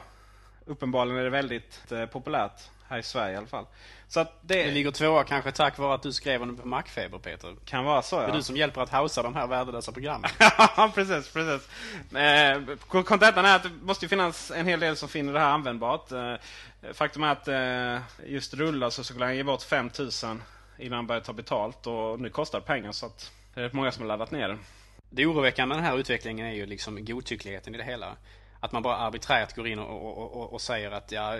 Uppenbarligen är det väldigt eh, populärt. Här i Sverige i alla fall. Så att det... det ligger tvåa kanske tack vare att du skrev om det på Macfeber Peter. Kan vara så ja. Det är du som hjälper att hausa de här värdelösa programmen. ja precis, precis. Eh, kontentan är att det måste finnas en hel del som finner det här användbart. Eh, faktum är att eh, just Rulla så skulle han ge bort 5000 innan han började ta betalt. Och nu kostar det pengar så att det är många som har laddat ner den. Det oroväckande med den här utvecklingen är ju liksom godtyckligheten i det hela. Att man bara arbiträrt går in och, och, och, och, säger att ja,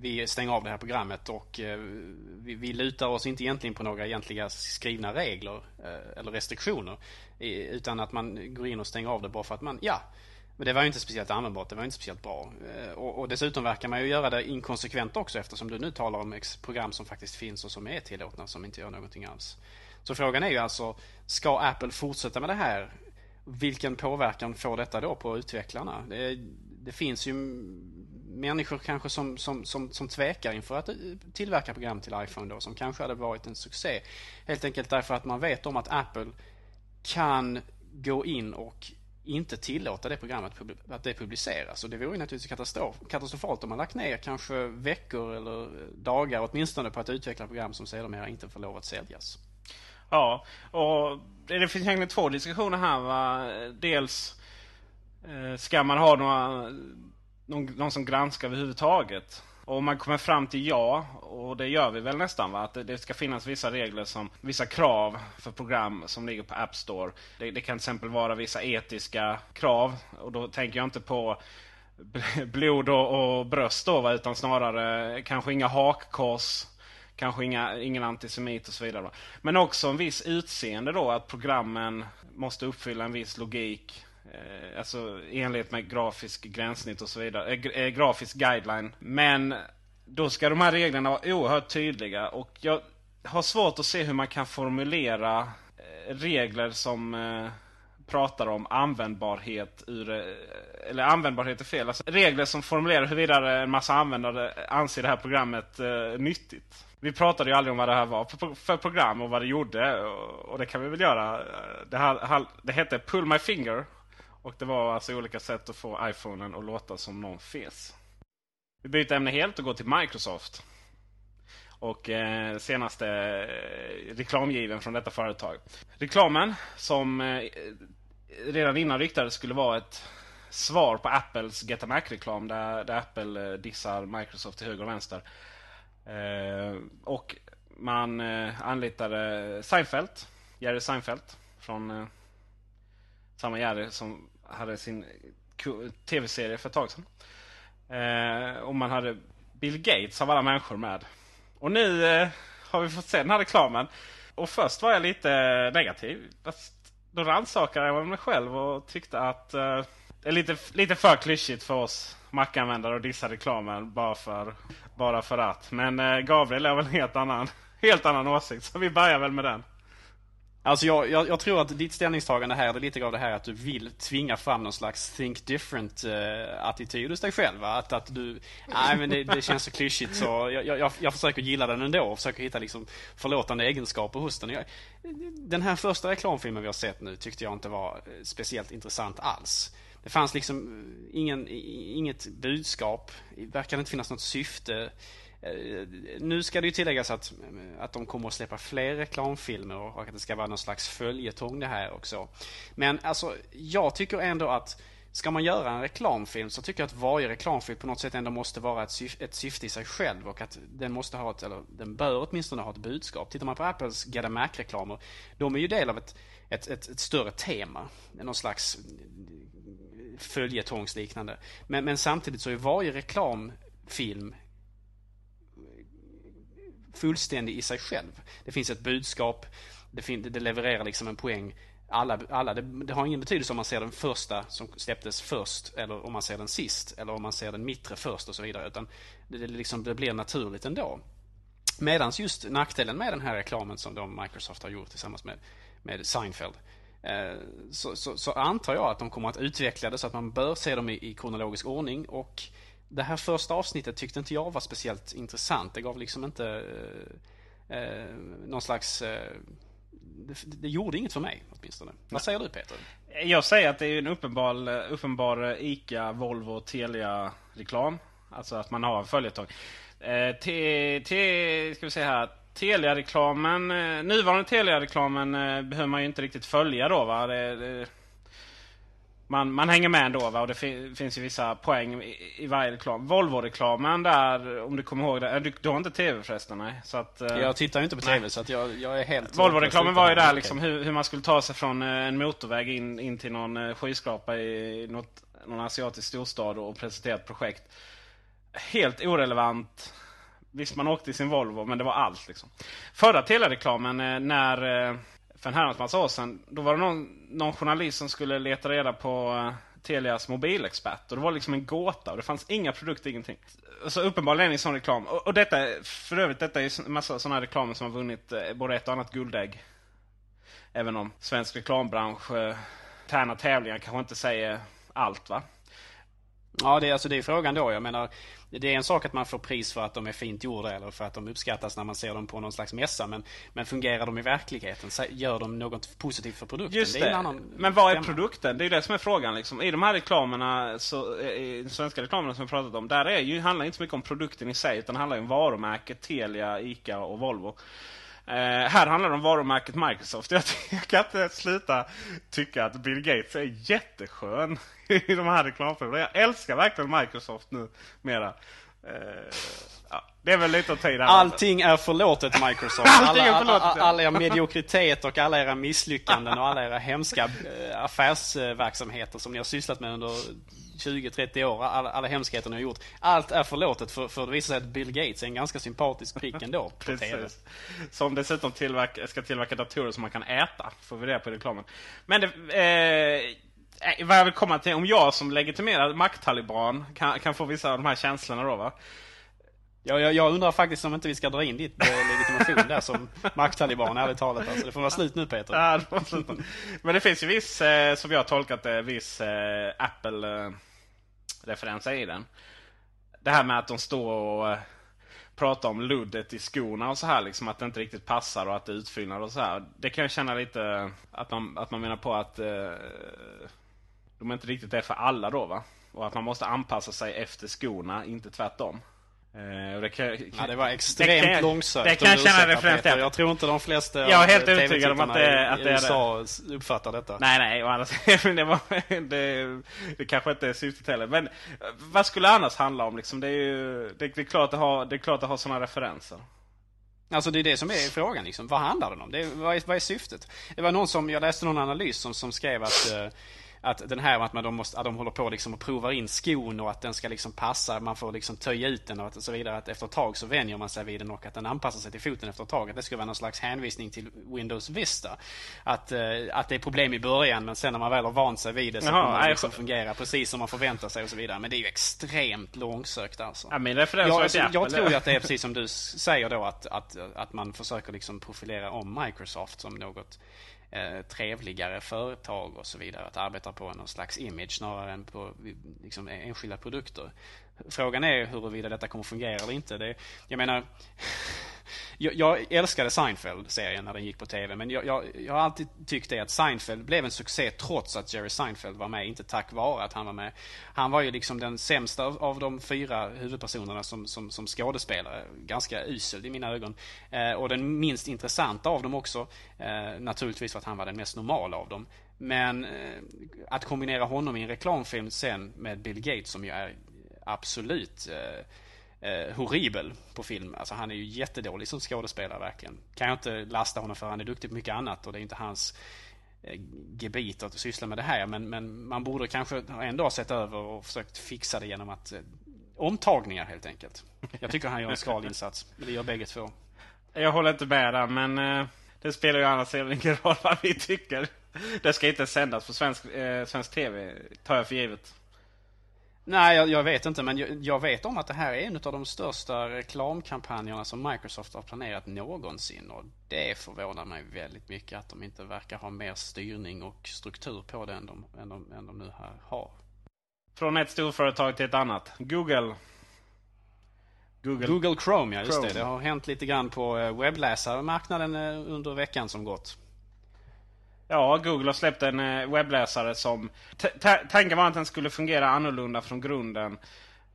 vi stänger av det här programmet och eh, vi, vi lutar oss inte egentligen på några egentliga skrivna regler eh, eller restriktioner. I, utan att man går in och stänger av det bara för att man, ja, men det var ju inte speciellt användbart, det var inte speciellt bra. Eh, och, och, dessutom verkar man ju göra det inkonsekvent också eftersom du nu talar om program som faktiskt finns och som är tillåtna som inte gör någonting alls. Så frågan är ju alltså, ska Apple fortsätta med det här vilken påverkan får detta då på utvecklarna? Det, det finns ju människor kanske som, som, som, som tvekar inför att eh, tillverka program till iPhone då, som kanske hade varit en succé. Helt enkelt därför att man vet om att Apple kan gå in och inte tillåta det programmet att det publiceras. Och det vore ju naturligtvis katastrof, katastrofalt om man lagt ner kanske veckor eller eh, dagar åtminstone på att utveckla program som sedermera inte får lov att säljas. Ja, och det finns egentligen två diskussioner här. Va? Dels eh, ska man ha några, någon, någon som granskar överhuvudtaget? Och om man kommer fram till ja, och det gör vi väl nästan, va? att det ska finnas vissa regler, som vissa krav för program som ligger på App Store. Det, det kan till exempel vara vissa etiska krav. Och då tänker jag inte på blod och, och bröst då, va? utan snarare kanske inga hakkors Kanske inga, ingen antisemit och så vidare. Men också en viss utseende då. Att programmen måste uppfylla en viss logik. Eh, alltså i enlighet med grafisk gränssnitt och så vidare. Eh, eh grafisk guideline. Men då ska de här reglerna vara oerhört tydliga. Och jag har svårt att se hur man kan formulera eh, regler som eh, pratar om användbarhet ur... Eh, eller användbarhet är fel. Alltså regler som formulerar huruvida en massa användare anser det här programmet eh, nyttigt. Vi pratade ju aldrig om vad det här var för, för program och vad det gjorde. Och, och det kan vi väl göra. Det, här, det hette Pull My Finger. Och det var alltså olika sätt att få iPhonen att låta som någon fes. Vi byter ämne helt och går till Microsoft. Och eh, senaste eh, reklamgiven från detta företag. Reklamen som eh, redan innan ryktades skulle vara ett svar på Apples Get a Mac-reklam. Där, där Apple eh, dissar Microsoft till höger och vänster. Eh, och man eh, anlitade Seinfeld. Jerry Seinfeld. Från eh, samma Jerry som hade sin tv-serie för ett tag sedan. Eh, och man hade Bill Gates av alla människor med. Och nu eh, har vi fått se den här reklamen. Och först var jag lite negativ. Då rannsakade jag mig själv och tyckte att eh, det är lite, lite för klyschigt för oss Mac-användare att dissa reklamen bara för, bara för att. Men eh, Gabriel har väl en helt annan, helt annan åsikt. Så vi börjar väl med den. Alltså jag, jag, jag, tror att ditt ställningstagande här är lite av det här att du vill tvinga fram någon slags think different-attityd eh, hos dig själv. Va? Att, att du, nej men det, det känns så klyschigt så jag, jag, jag försöker gilla den ändå och försöker hitta liksom förlåtande egenskaper hos den. Jag, den här första reklamfilmen vi har sett nu tyckte jag inte var eh, speciellt intressant alls. Det fanns liksom eh, ingen, inget budskap, det verkade inte finnas något syfte. Eh, nu ska det ju tilläggas att, eh, att de kommer att släppa fler reklamfilmer och att det ska vara någon slags följetong det här också. Men alltså, jag tycker ändå att Ska man göra en reklamfilm så tycker jag att varje reklamfilm på något sätt ändå måste vara ett, syf ett syfte i sig själv och att den måste ha ett, eller den bör åtminstone ha ett budskap. Tittar man på Apples Get Mac-reklamer, de är ju del av ett, ett, ett, ett större tema. Någon slags följetongsliknande. Men, men samtidigt så är varje reklamfilm fullständig i sig själv. Det finns ett budskap, det, fin det levererar liksom en poäng. Alla, alla, det, det, har ingen betydelse om man ser den första som släpptes först eller om man ser den sist eller om man ser den mittre först och så vidare. Utan det, det, liksom, det blir naturligt ändå. Medan just nackdelen med den här reklamen som då Microsoft har gjort tillsammans med, med Seinfeld eh, så, så, så, antar jag att de kommer att utveckla det så att man bör se dem i, i kronologisk ordning och det här första avsnittet tyckte inte jag var speciellt intressant. Det gav liksom inte eh, eh, någon slags... Eh, det, det, gjorde inget för mig åtminstone. Vad säger du Peter? Jag säger att det är en uppenbar, uppenbar ICA, Volvo, Telia-reklam. Alltså att man har en följetong. Eh, te, te, ska vi se här. Telia-reklamen, eh, nuvarande Telia-reklamen eh, behöver man ju inte riktigt följa då va. Det, det, man, man hänger med ändå va? och det fi finns ju vissa poäng i, i varje reklam. Volvo-reklamen där, om du kommer ihåg det. Du, du har inte tv förresten? Nej. Så att, jag tittar ju inte på tv nej. så att jag, jag är helt... Volvo-reklamen var ju där liksom hur, hur, man skulle ta sig från en motorväg in, in till någon skyskrapa i något, någon asiatisk storstad och presentera ett projekt. Helt orelevant. Visst, man åkte i sin Volvo, men det var allt. Liksom. Förra telereklamen eh, när eh, för en herrans massa år sedan. Då var det någon, någon journalist som skulle leta reda på eh, Telias mobilexpert. Och det var liksom en gåta och det fanns inga produkter, ingenting. Så uppenbarligen en sån reklam. Och, och detta, för övrigt, detta är en massa sådana reklamer som har vunnit både ett och annat guldägg. Även om svensk reklambransch, tärna tävlingar kanske inte säger allt va. Ja, det är, alltså, det är frågan då. Jag menar, det är en sak att man får pris för att de är fint gjorda eller för att de uppskattas när man ser dem på någon slags mässa. Men, men fungerar de i verkligheten? Gör de något positivt för produkten? Just det. det. Men vad är produkten? Det är det som är frågan. Liksom. I de här reklamerna, så, i de svenska reklamerna som vi pratat om, där är ju, handlar inte så mycket om produkten i sig. Utan det handlar om varumärket Telia, ICA och Volvo. Uh, här handlar det om varumärket Microsoft. Jag, jag kan inte sluta tycka att Bill Gates är jätteskön i de här reklamfilmerna. Jag älskar verkligen Microsoft nu mera. Uh, ja, det är väl lite att ta i Allting är förlåtet Microsoft. Alla, förlåtet, alla, alla era mediokritet och alla era misslyckanden och alla era hemska eh, affärsverksamheter som ni har sysslat med under 20-30 år, alla, alla hemskheter ni har gjort. Allt är förlåtet för, för det visar sig att Bill Gates är en ganska sympatisk prick ändå på Precis. TV. Som dessutom tillverka, ska tillverka datorer som man kan äta. Får vi det på reklamen. Men det, eh, vad jag vill komma till, om jag som legitimerad makttaliban kan, kan få vissa av de här känslorna då va. Jag, jag, jag undrar faktiskt om inte vi ska dra in ditt eh, legitimation där som makttaliban, ärligt talat. Alltså, det får vara slut nu Peter. Ja, det. Men det finns ju viss, eh, som jag har tolkat det, viss eh, Apple-referenser i den. Det här med att de står och eh, pratar om luddet i skorna och så här. Liksom, att det inte riktigt passar och att det är utfyllnad och så här. Det kan jag känna lite eh, att man, att man menar på att eh, de inte riktigt är för alla då va? Och att man måste anpassa sig efter skorna, inte tvärtom. Eh, det, kan, ja, det var extremt det kan, långsökt. Det kan jag känna referens till. Jag tror inte de flesta Jag är helt övertygad om att det, att det är USA uppfattar detta. Nej, nej. Annars, det, var, det, det kanske inte är syftet heller. Men vad skulle det annars handla om? Liksom, det, är ju, det, det, är klart att ha, det är klart att ha sådana referenser. Alltså det är det som är frågan. Liksom. Vad handlar den om? Det, vad, är, vad är syftet? Det var någon som, jag läste någon analys som, som skrev att eh, att den här att man de, måste, att de håller på liksom och provar in skon och att den ska liksom passa. Man får liksom töja ut den och så vidare. Att efter ett tag så vänjer man sig vid den och att den anpassar sig till foten efter ett tag. Att det skulle vara någon slags hänvisning till Windows Vista. Att, eh, att det är problem i början men sen när man väl har vant sig vid det så kommer det liksom fungera precis som man förväntar sig och så vidare. Men det är ju extremt långsökt alltså. Ja, min referens jag, alltså, jag tror ju att det är precis som du säger då att, att, att man försöker liksom profilera om Microsoft som något eh, trevligare företag och så vidare. Att arbeta på någon slags image snarare än på liksom, enskilda produkter. Frågan är huruvida detta kommer fungera eller inte. Det, jag menar jag, jag älskade Seinfeld-serien när den gick på TV. Men jag, jag, jag, har alltid tyckt det att Seinfeld blev en succé trots att Jerry Seinfeld var med. Inte tack vare att han var med. Han var ju liksom den sämsta av de fyra huvudpersonerna som, som, som skådespelare. Ganska usel i mina ögon. Eh, och den minst intressanta av dem också. Eh, naturligtvis för att han var den mest normala av dem. Men eh, att kombinera honom i en reklamfilm sen med Bill Gates som ju är absolut eh, eh, horribel på film. Alltså han är ju jättedålig som skådespelare verkligen. Kan jag inte lasta honom för han är duktig på mycket annat och det är inte hans eh, gebit att syssla med det här. Men, men man borde kanske ändå ha sett över och försökt fixa det genom att eh, omtagningar helt enkelt. Jag tycker han gör en skral insats. Det gör bägge två. Jag håller inte med där men eh, det spelar ju annars ingen roll vad vi tycker. Det ska inte sändas på svensk, eh, svensk TV, tar jag för givet. Nej, jag, jag, vet inte. Men jag, jag, vet om att det här är en av de största reklamkampanjerna som Microsoft har planerat någonsin. Och det förvånar mig väldigt mycket att de inte verkar ha mer styrning och struktur på det än de, än de, än de nu här har. Från ett storföretag till ett annat. Google. Google, Google Chrome, ja just Chrome. det. Det har hänt lite grann på eh, webbläsarmarknaden eh, under veckan som gått. Ja, Google har släppt en eh, webbläsare som... Tanken var att den skulle fungera annorlunda från grunden.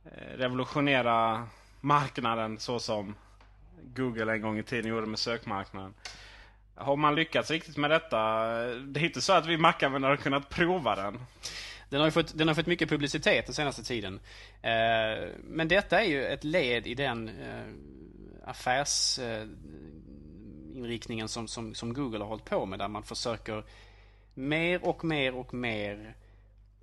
Eh, revolutionera marknaden så som Google en gång i tiden gjorde med sökmarknaden. Har man lyckats riktigt med detta? Det är inte så att vi Mac-användare har kunnat prova den. Den har, fått, den har fått mycket publicitet den senaste tiden. Eh, men detta är ju ett led i den affärs inriktningen som, som, som Google har hållit på med där man försöker mer och mer och mer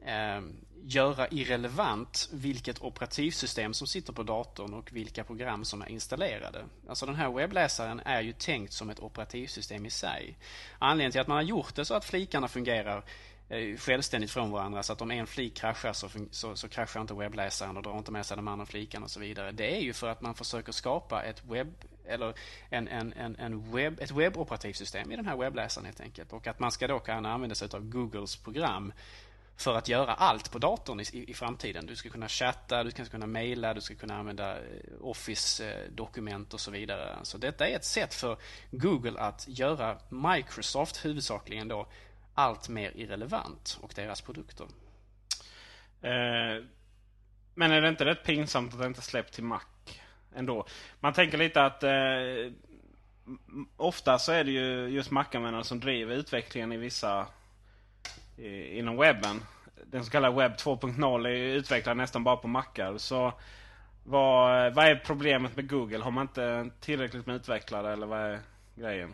eh, göra irrelevant vilket operativsystem som sitter på datorn och vilka program som är installerade. Alltså den här webbläsaren är ju tänkt som ett operativsystem i sig. Anledningen till att man har gjort det så att flikarna fungerar eh, självständigt från varandra så att om en flik kraschar så, så, så kraschar inte webbläsaren och drar inte med sig de andra flikarna och så vidare. Det är ju för att man försöker skapa ett webb eller en, en, en, en webb, ett webboperativsystem i den här webbläsaren helt enkelt. Och att man ska då kunna använda sig av Googles program för att göra allt på datorn i, i, framtiden. Du ska kunna chatta, du ska kunna mejla, du ska kunna använda eh, Office-dokument och så vidare. Så detta är ett sätt för Google att göra Microsoft huvudsakligen då allt mer irrelevant och deras produkter. Eh, men är det inte rätt pinsamt att det inte släppt till Mac? Ändå. Man tänker lite att eh, ofta så är det ju just Mac-användare som driver utvecklingen i vissa i, inom webben. Den så kallade webb 2.0 är ju utvecklad nästan bara på Macar. Så vad, vad är problemet med Google? Har man inte tillräckligt med utvecklare eller vad är grejen?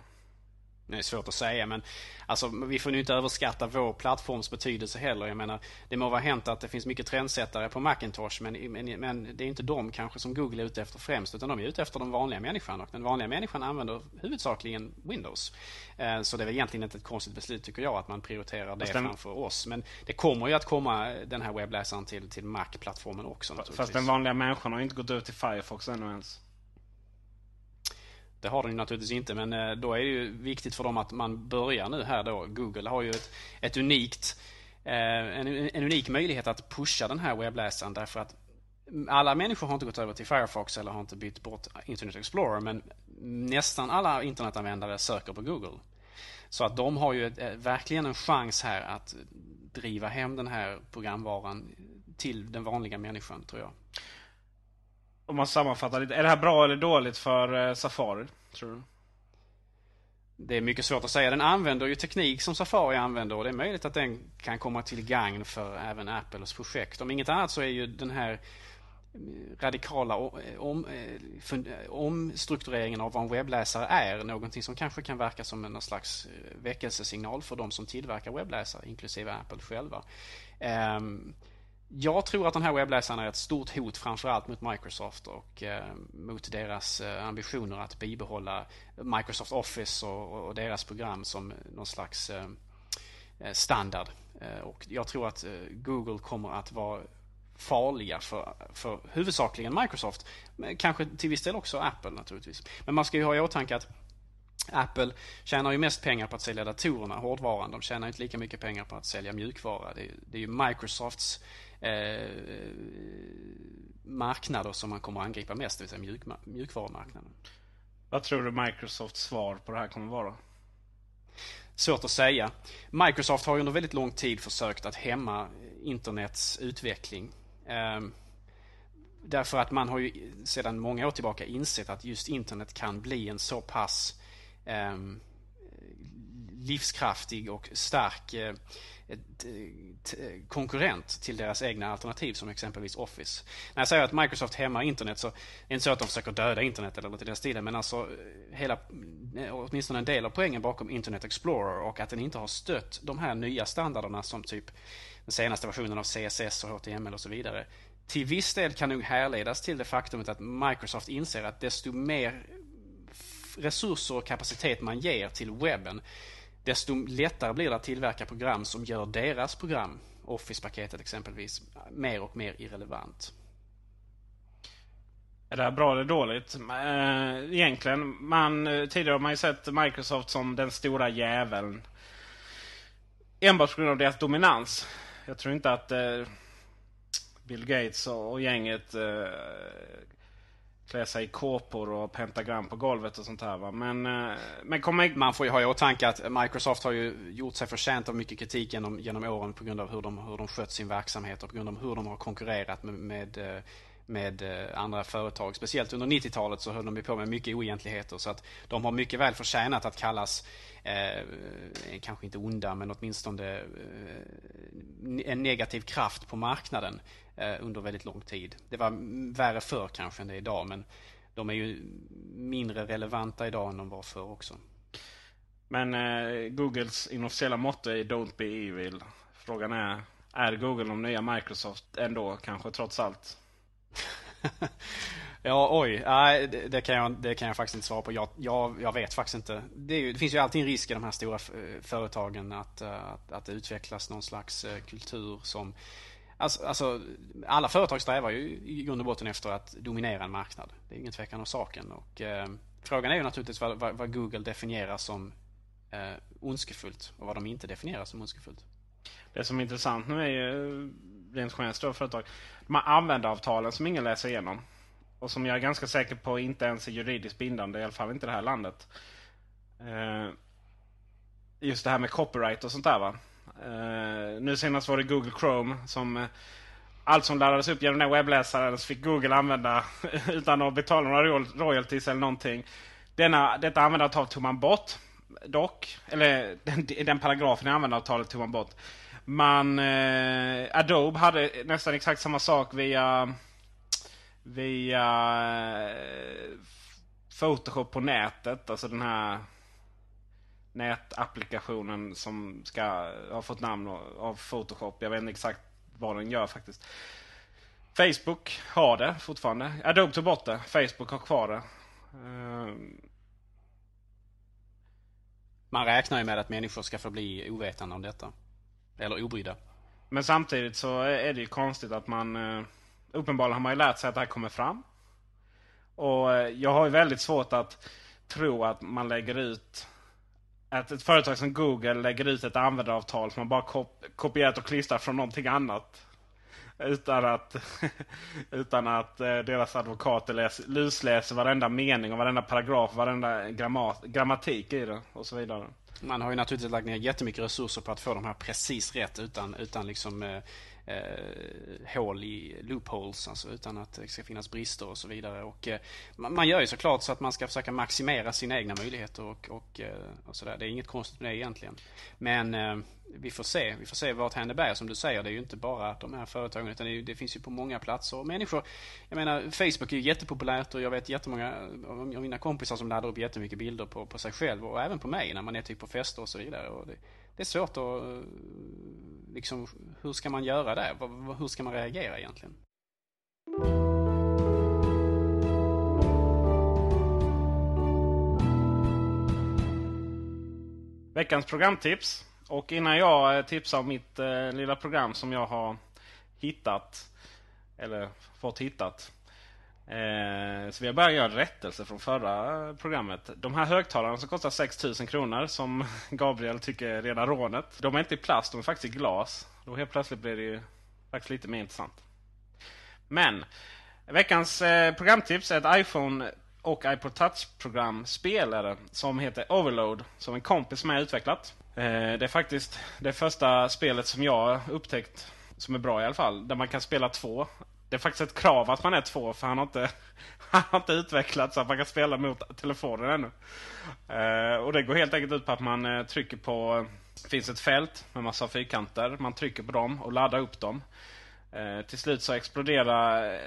Det är svårt att säga men alltså, vi får ju inte överskatta vår plattforms betydelse heller. Jag menar, det må vara hänt att det finns mycket trendsättare på Macintosh men, men, men det är inte de kanske som Google är ute efter främst utan de är ute efter den vanliga människan och den vanliga människan använder huvudsakligen Windows. Eh, så det är väl egentligen inte ett konstigt beslut tycker jag att man prioriterar det den, framför oss. Men det kommer ju att komma den här webbläsaren till, till Mac-plattformen också. Fast den vanliga människan har ju inte gått ut till Firefox ännu ens. Det har den ju naturligtvis inte men eh, då är det ju viktigt för dem att man börjar nu här då. Google har ju ett, ett unikt, eh, en, en unik möjlighet att pusha den här webbläsaren därför att alla människor har inte gått över till Firefox eller har inte bytt bort Internet Explorer men nästan alla internetanvändare söker på Google. Så att de har ju ett, eh, verkligen en chans här att driva hem den här programvaran till den vanliga människan tror jag. Om man sammanfattar lite. Är det här bra eller dåligt för eh, Safari? Tror du? Det är mycket svårt att säga. Den använder ju teknik som Safari använder och det är möjligt att den kan komma till gagn för även Apples projekt. Om inget annat så är ju den här eh, radikala eh, om, omstruktureringen av vad en webbläsare är någonting som kanske kan verka som en slags väckelsesignal för de som tillverkar webbläsare, inklusive Apple själva. Um, jag tror att den här webbläsaren är ett stort hot framförallt mot Microsoft och eh, mot deras eh, ambitioner att bibehålla Microsoft Office och, och deras program som någon slags eh, eh, standard. Eh, och jag tror att eh, Google kommer att vara farliga för, för huvudsakligen Microsoft. Men kanske till viss del också Apple naturligtvis. Men man ska ju ha i åtanke att Apple tjänar ju mest pengar på att sälja datorerna, hårdvaran. De tjänar inte lika mycket pengar på att sälja mjukvara. Det är, det är ju Microsofts eh, marknader som man kommer att angripa mest, det vill säga mjuk, mjukvarumarknaden. Vad tror du Microsofts svar på det här kommer vara? Svårt att säga. Microsoft har ju under väldigt lång tid försökt att hämma internets utveckling. Eh, därför att man har ju sedan många år tillbaka insett att just internet kan bli en så pass eh, livskraftig och stark eh, konkurrent till deras egna alternativ som exempelvis Office. När jag säger att Microsoft hämmar internet så är det inte så att de försöker döda internet eller något i den stilen men alltså hela, åtminstone en del av poängen bakom Internet Explorer och att den inte har stött de här nya standarderna som typ den senaste versionen av CSS och HTML och så vidare. Till viss del kan nog härledas till det faktumet att Microsoft inser att desto mer resurser och kapacitet man ger till webben desto lättare blir det att tillverka program som gör deras program, Office-paketet exempelvis, mer och mer irrelevant. Är det här bra eller dåligt? Eh, egentligen, man, eh, tidigare har man ju sett Microsoft som den stora jäveln. Enbart på grund av deras dominans. Jag tror inte att eh, Bill Gates och, gänget klä sig i kåpor och pentagram på golvet och sånt här. Va? Men, eh, men kommer... Man får ju ha i åtanke att Microsoft har ju gjort sig förtjänt av mycket kritik genom, genom åren på grund av hur de, hur de skött sin verksamhet och på grund av hur de har konkurrerat med, med eh, med eh, andra företag. Speciellt under 90-talet så höll de på med mycket oegentligheter. Så att de har mycket väl förtjänat att kallas, eh, kanske inte onda, men åtminstone eh, en negativ kraft på marknaden under väldigt lång tid. Det var värre förr kanske än det är idag, men de är ju mindre relevanta idag än de var förr också. Men eh, Googles inofficiella motto är Don't be evil. Frågan är, är Google de nya Microsoft ändå kanske trots allt? ja, oj. Nej, det, det, kan jag, det kan jag faktiskt inte svara på. Jag, jag, jag vet faktiskt inte. Det, ju, det, finns ju alltid en risk i de här stora företagen att, eh, att, att det utvecklas någon slags eh, kultur som Alltså, alltså, alla företag strävar ju i grund och botten efter att dominera en marknad. Det är ingen tvekan om saken. Och, eh, frågan är ju naturligtvis vad, vad, vad Google definierar som eh, ondskefullt och vad de inte definierar som ondskefullt. Det som är intressant nu är ju eh, rent generellt stora företag. De här användaravtalen som ingen läser igenom. Och som jag är ganska säker på inte ens är juridiskt bindande, i alla fall inte i det här landet. Eh, just det här med copyright och sånt där va. Eh, nu senast var det Google Chrome som eh, allt som laddades upp genom den webbläsaren så fick Google använda utan att betala några royalties eller någonting. Denna, detta användaravtal tog man bort. Dock, eller den, den paragrafen i användaravtalet tog man bort. Man, eh, Adobe hade nästan exakt samma sak via via eh, Photoshop på nätet. Alltså den här nätapplikationen som ska ha fått namn av Photoshop. Jag vet inte exakt vad den gör faktiskt. Facebook har det fortfarande. Adobe tog bort det. Facebook har kvar det. Man räknar ju med att människor ska få bli ovetande om detta. Eller obrydda. Men samtidigt så är det ju konstigt att man... Eh, uppenbarligen har man ju lärt sig att det här kommer fram. Och eh, jag har ju väldigt svårt att tro att man lägger ut... Att ett företag som Google lägger ut ett användaravtal som man bara kop kopierat och klistrat från någonting annat. Utan att, utan att eh, deras advokater läs, lusläser varenda mening och varenda paragraf, varenda grammat, grammatik i det och så vidare. Man har ju naturligtvis lagt ner jättemycket resurser på att få de här precis rätt utan, utan liksom eh, eh, hål i loopholes, alltså utan att det ska finnas brister och så vidare. Och, eh, man gör ju såklart så att man ska försöka maximera sina egna möjligheter och, och, eh, och sådär. Det är inget konstigt med det egentligen. Men eh, vi får se. Vi får se vart händer bär. Som du säger, det är ju inte bara de här företagen utan det, ju, det, finns ju på många platser. Och människor, jag menar Facebook är ju jättepopulärt och jag vet jättemånga av mina kompisar som laddar upp jättemycket bilder på, på sig själv och även på mig när man är typ på fester och så vidare. Och det, det är svårt att eh, liksom, hur ska man göra det? Hur ska man reagera egentligen? Veckans programtips. Och innan jag eh, tipsar om mitt eh, lilla program som jag har hittat. Eller fått hittat. Eh, så vi har börjat göra rättelse från förra programmet. De här högtalarna som kostar 6000 kronor som Gabriel tycker är rena rånet. De är inte i plast, de är faktiskt i glas. Då helt plötsligt blir det ju faktiskt lite mer intressant. Men veckans eh, programtips är ett iPhone och iPod Touch-program spelare som heter Overload. Som en kompis med utvecklat. Eh, det är faktiskt det första spelet som jag upptäckt som är bra i alla fall. Där man kan spela två det är faktiskt ett krav att man är två för han har inte, han har inte utvecklat så att man kan spela mot telefonen ännu. Eh, och det går helt enkelt ut på att man eh, trycker på... Det finns ett fält med massa fyrkanter. Man trycker på dem och laddar upp dem. Eh, till slut så exploderar eh,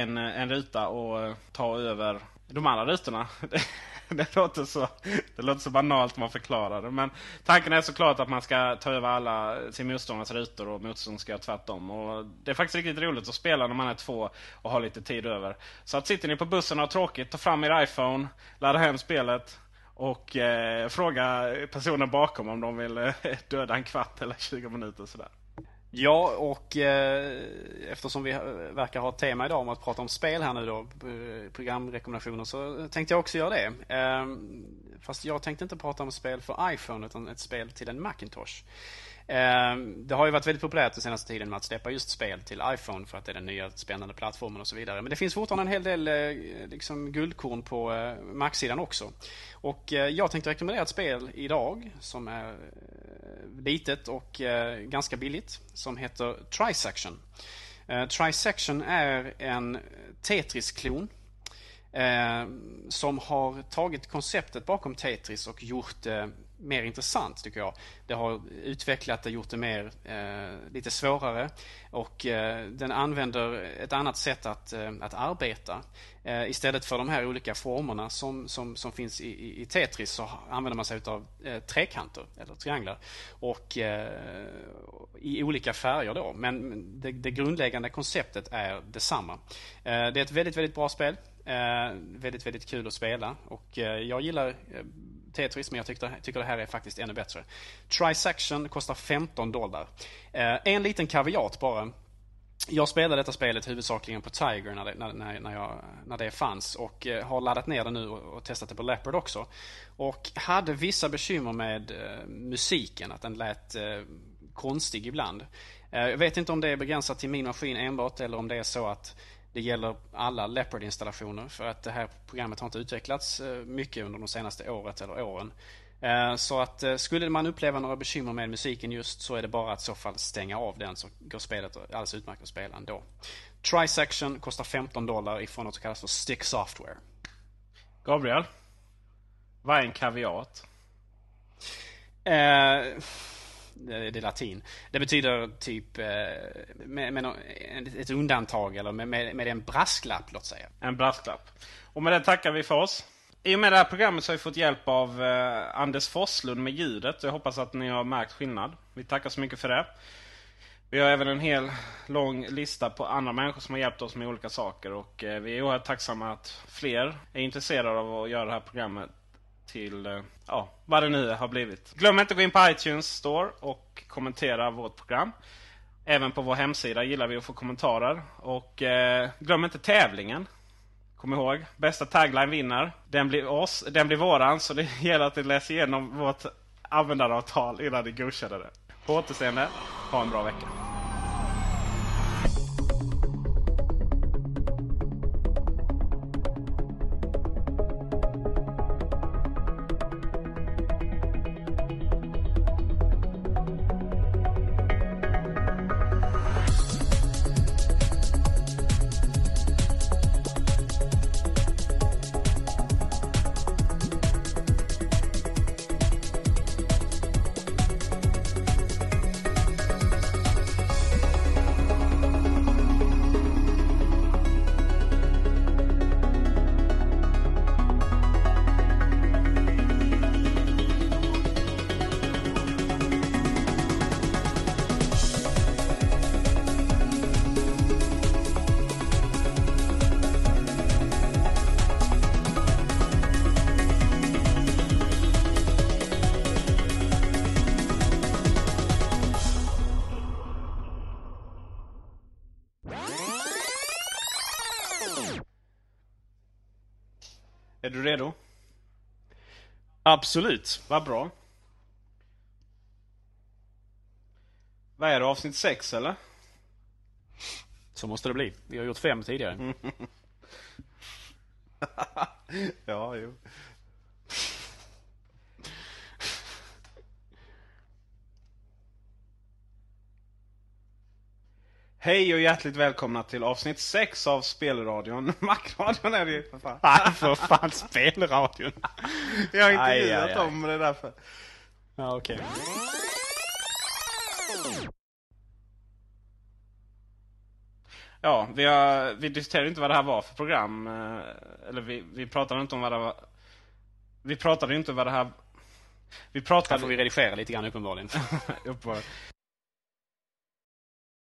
en, en ruta och eh, tar över de andra rutorna. det, låter så, det låter så banalt man förklarar det. Men tanken är såklart att man ska ta över alla sin motståndares rutor och motståndaren ska göra tvärtom. Och det är faktiskt riktigt roligt att spela när man är två och har lite tid över. Så att sitter ni på bussen och har tråkigt, ta fram er iPhone, ladda hem spelet och eh, fråga personen bakom om de vill eh, döda en kvart eller 20 minuter. Sådär. Ja, och eh, eftersom vi verkar ha ett tema idag om att prata om spel här nu då, eh, programrekommendationer, så tänkte jag också göra det. Eh, fast jag tänkte inte prata om spel för iPhone, utan ett spel till en Macintosh. Ehm, det har ju varit väldigt populärt den senaste tiden med att släppa just spel till iPhone för att det är den nya spännande plattformen och så vidare. Men det finns fortfarande en hel del eh, liksom, guldkorn på eh, Mac-sidan också. Och eh, jag tänkte rekommendera ett spel idag som är litet och ganska billigt som heter Trisection. Trisection är en Tetris-klon som har tagit konceptet bakom Tetris och gjort det mer intressant tycker jag. Det har utvecklat det, gjort det mer eh, lite svårare och eh, den använder ett annat sätt att, eh, att arbeta. Eh, istället för de här olika formerna som, som, som finns i, i, i Tetris så använder man sig av eh, trekanter eller trianglar och eh, i olika färger då. Men det, det grundläggande konceptet är detsamma. Eh, det är ett väldigt, väldigt bra spel. Eh, väldigt, väldigt kul att spela och eh, jag gillar Tetris, men jag tycker, tycker det här är faktiskt ännu bättre. Trisection kostar 15 dollar. Eh, en liten kaviat bara. Jag spelade detta spelet huvudsakligen på Tiger när det, när, när, jag, när det fanns och eh, har laddat ner det nu och, och, testat det på Leopard också. Och hade vissa bekymmer med eh, musiken, att den lät eh, konstig ibland. Eh, jag vet inte om det är begränsat till min maskin enbart eller om det är så att det gäller alla Leopard-installationer för att det här programmet har inte utvecklats eh, mycket under de senaste året eller åren. Eh, så att eh, skulle man uppleva några bekymmer med musiken just så är det bara att i så fall stänga av den så går spelet alldeles utmärkt att spela ändå. Trisection kostar 15 dollar ifrån något som kallas för Stick Software. Gabriel? Vad är en kaviat? Eh, Eh, det är latin. Det betyder typ eh, med, med ett undantag eller med, med, en brasklapp, låt säga. En brasklapp. Och med det tackar vi för oss. I och med det här programmet så har vi fått hjälp av eh, Anders Forslund med ljudet. Jag hoppas att ni har märkt skillnad. Vi tackar så mycket för det. Vi har även en hel lång lista på andra människor som har hjälpt oss med olika saker. Och vi är oerhört tacksamma att fler är intresserade av att göra det här programmet till eh, ja, vad det nu har blivit. Glöm inte att gå in på iTunes Store och kommentera vårt program. Även på vår hemsida gillar vi att få kommentarer. Och eh, glöm inte tävlingen. Kom ihåg, bästa tagline vinner. Den blir, oss, den blir våran, så det gäller att du läser igenom vårt användaravtal innan du godkänner det. På återseende, ha en bra vecka. Du redo? Absolut. Vad bra. Vad är det? Avsnitt 6 eller? Så måste det bli. Vi har gjort fem tidigare. ja, jo. Hej och hjärtligt välkomna till avsnitt 6 av Spelradion. Macradion är det ju för fan. Nej, för fan Spelradion. Jag har Aj, intervjuat aj, aj. dem, det är därför. Ja, okej. Ja, vi, har, vi diskuterade inte vad det här var för program. eh, Eller vi, vi pratade inte om vad det var. Vi pratade inte vad det här... Vi Här pratade... får vi redigera lite grann uppenbarligen. Uppenbarligen.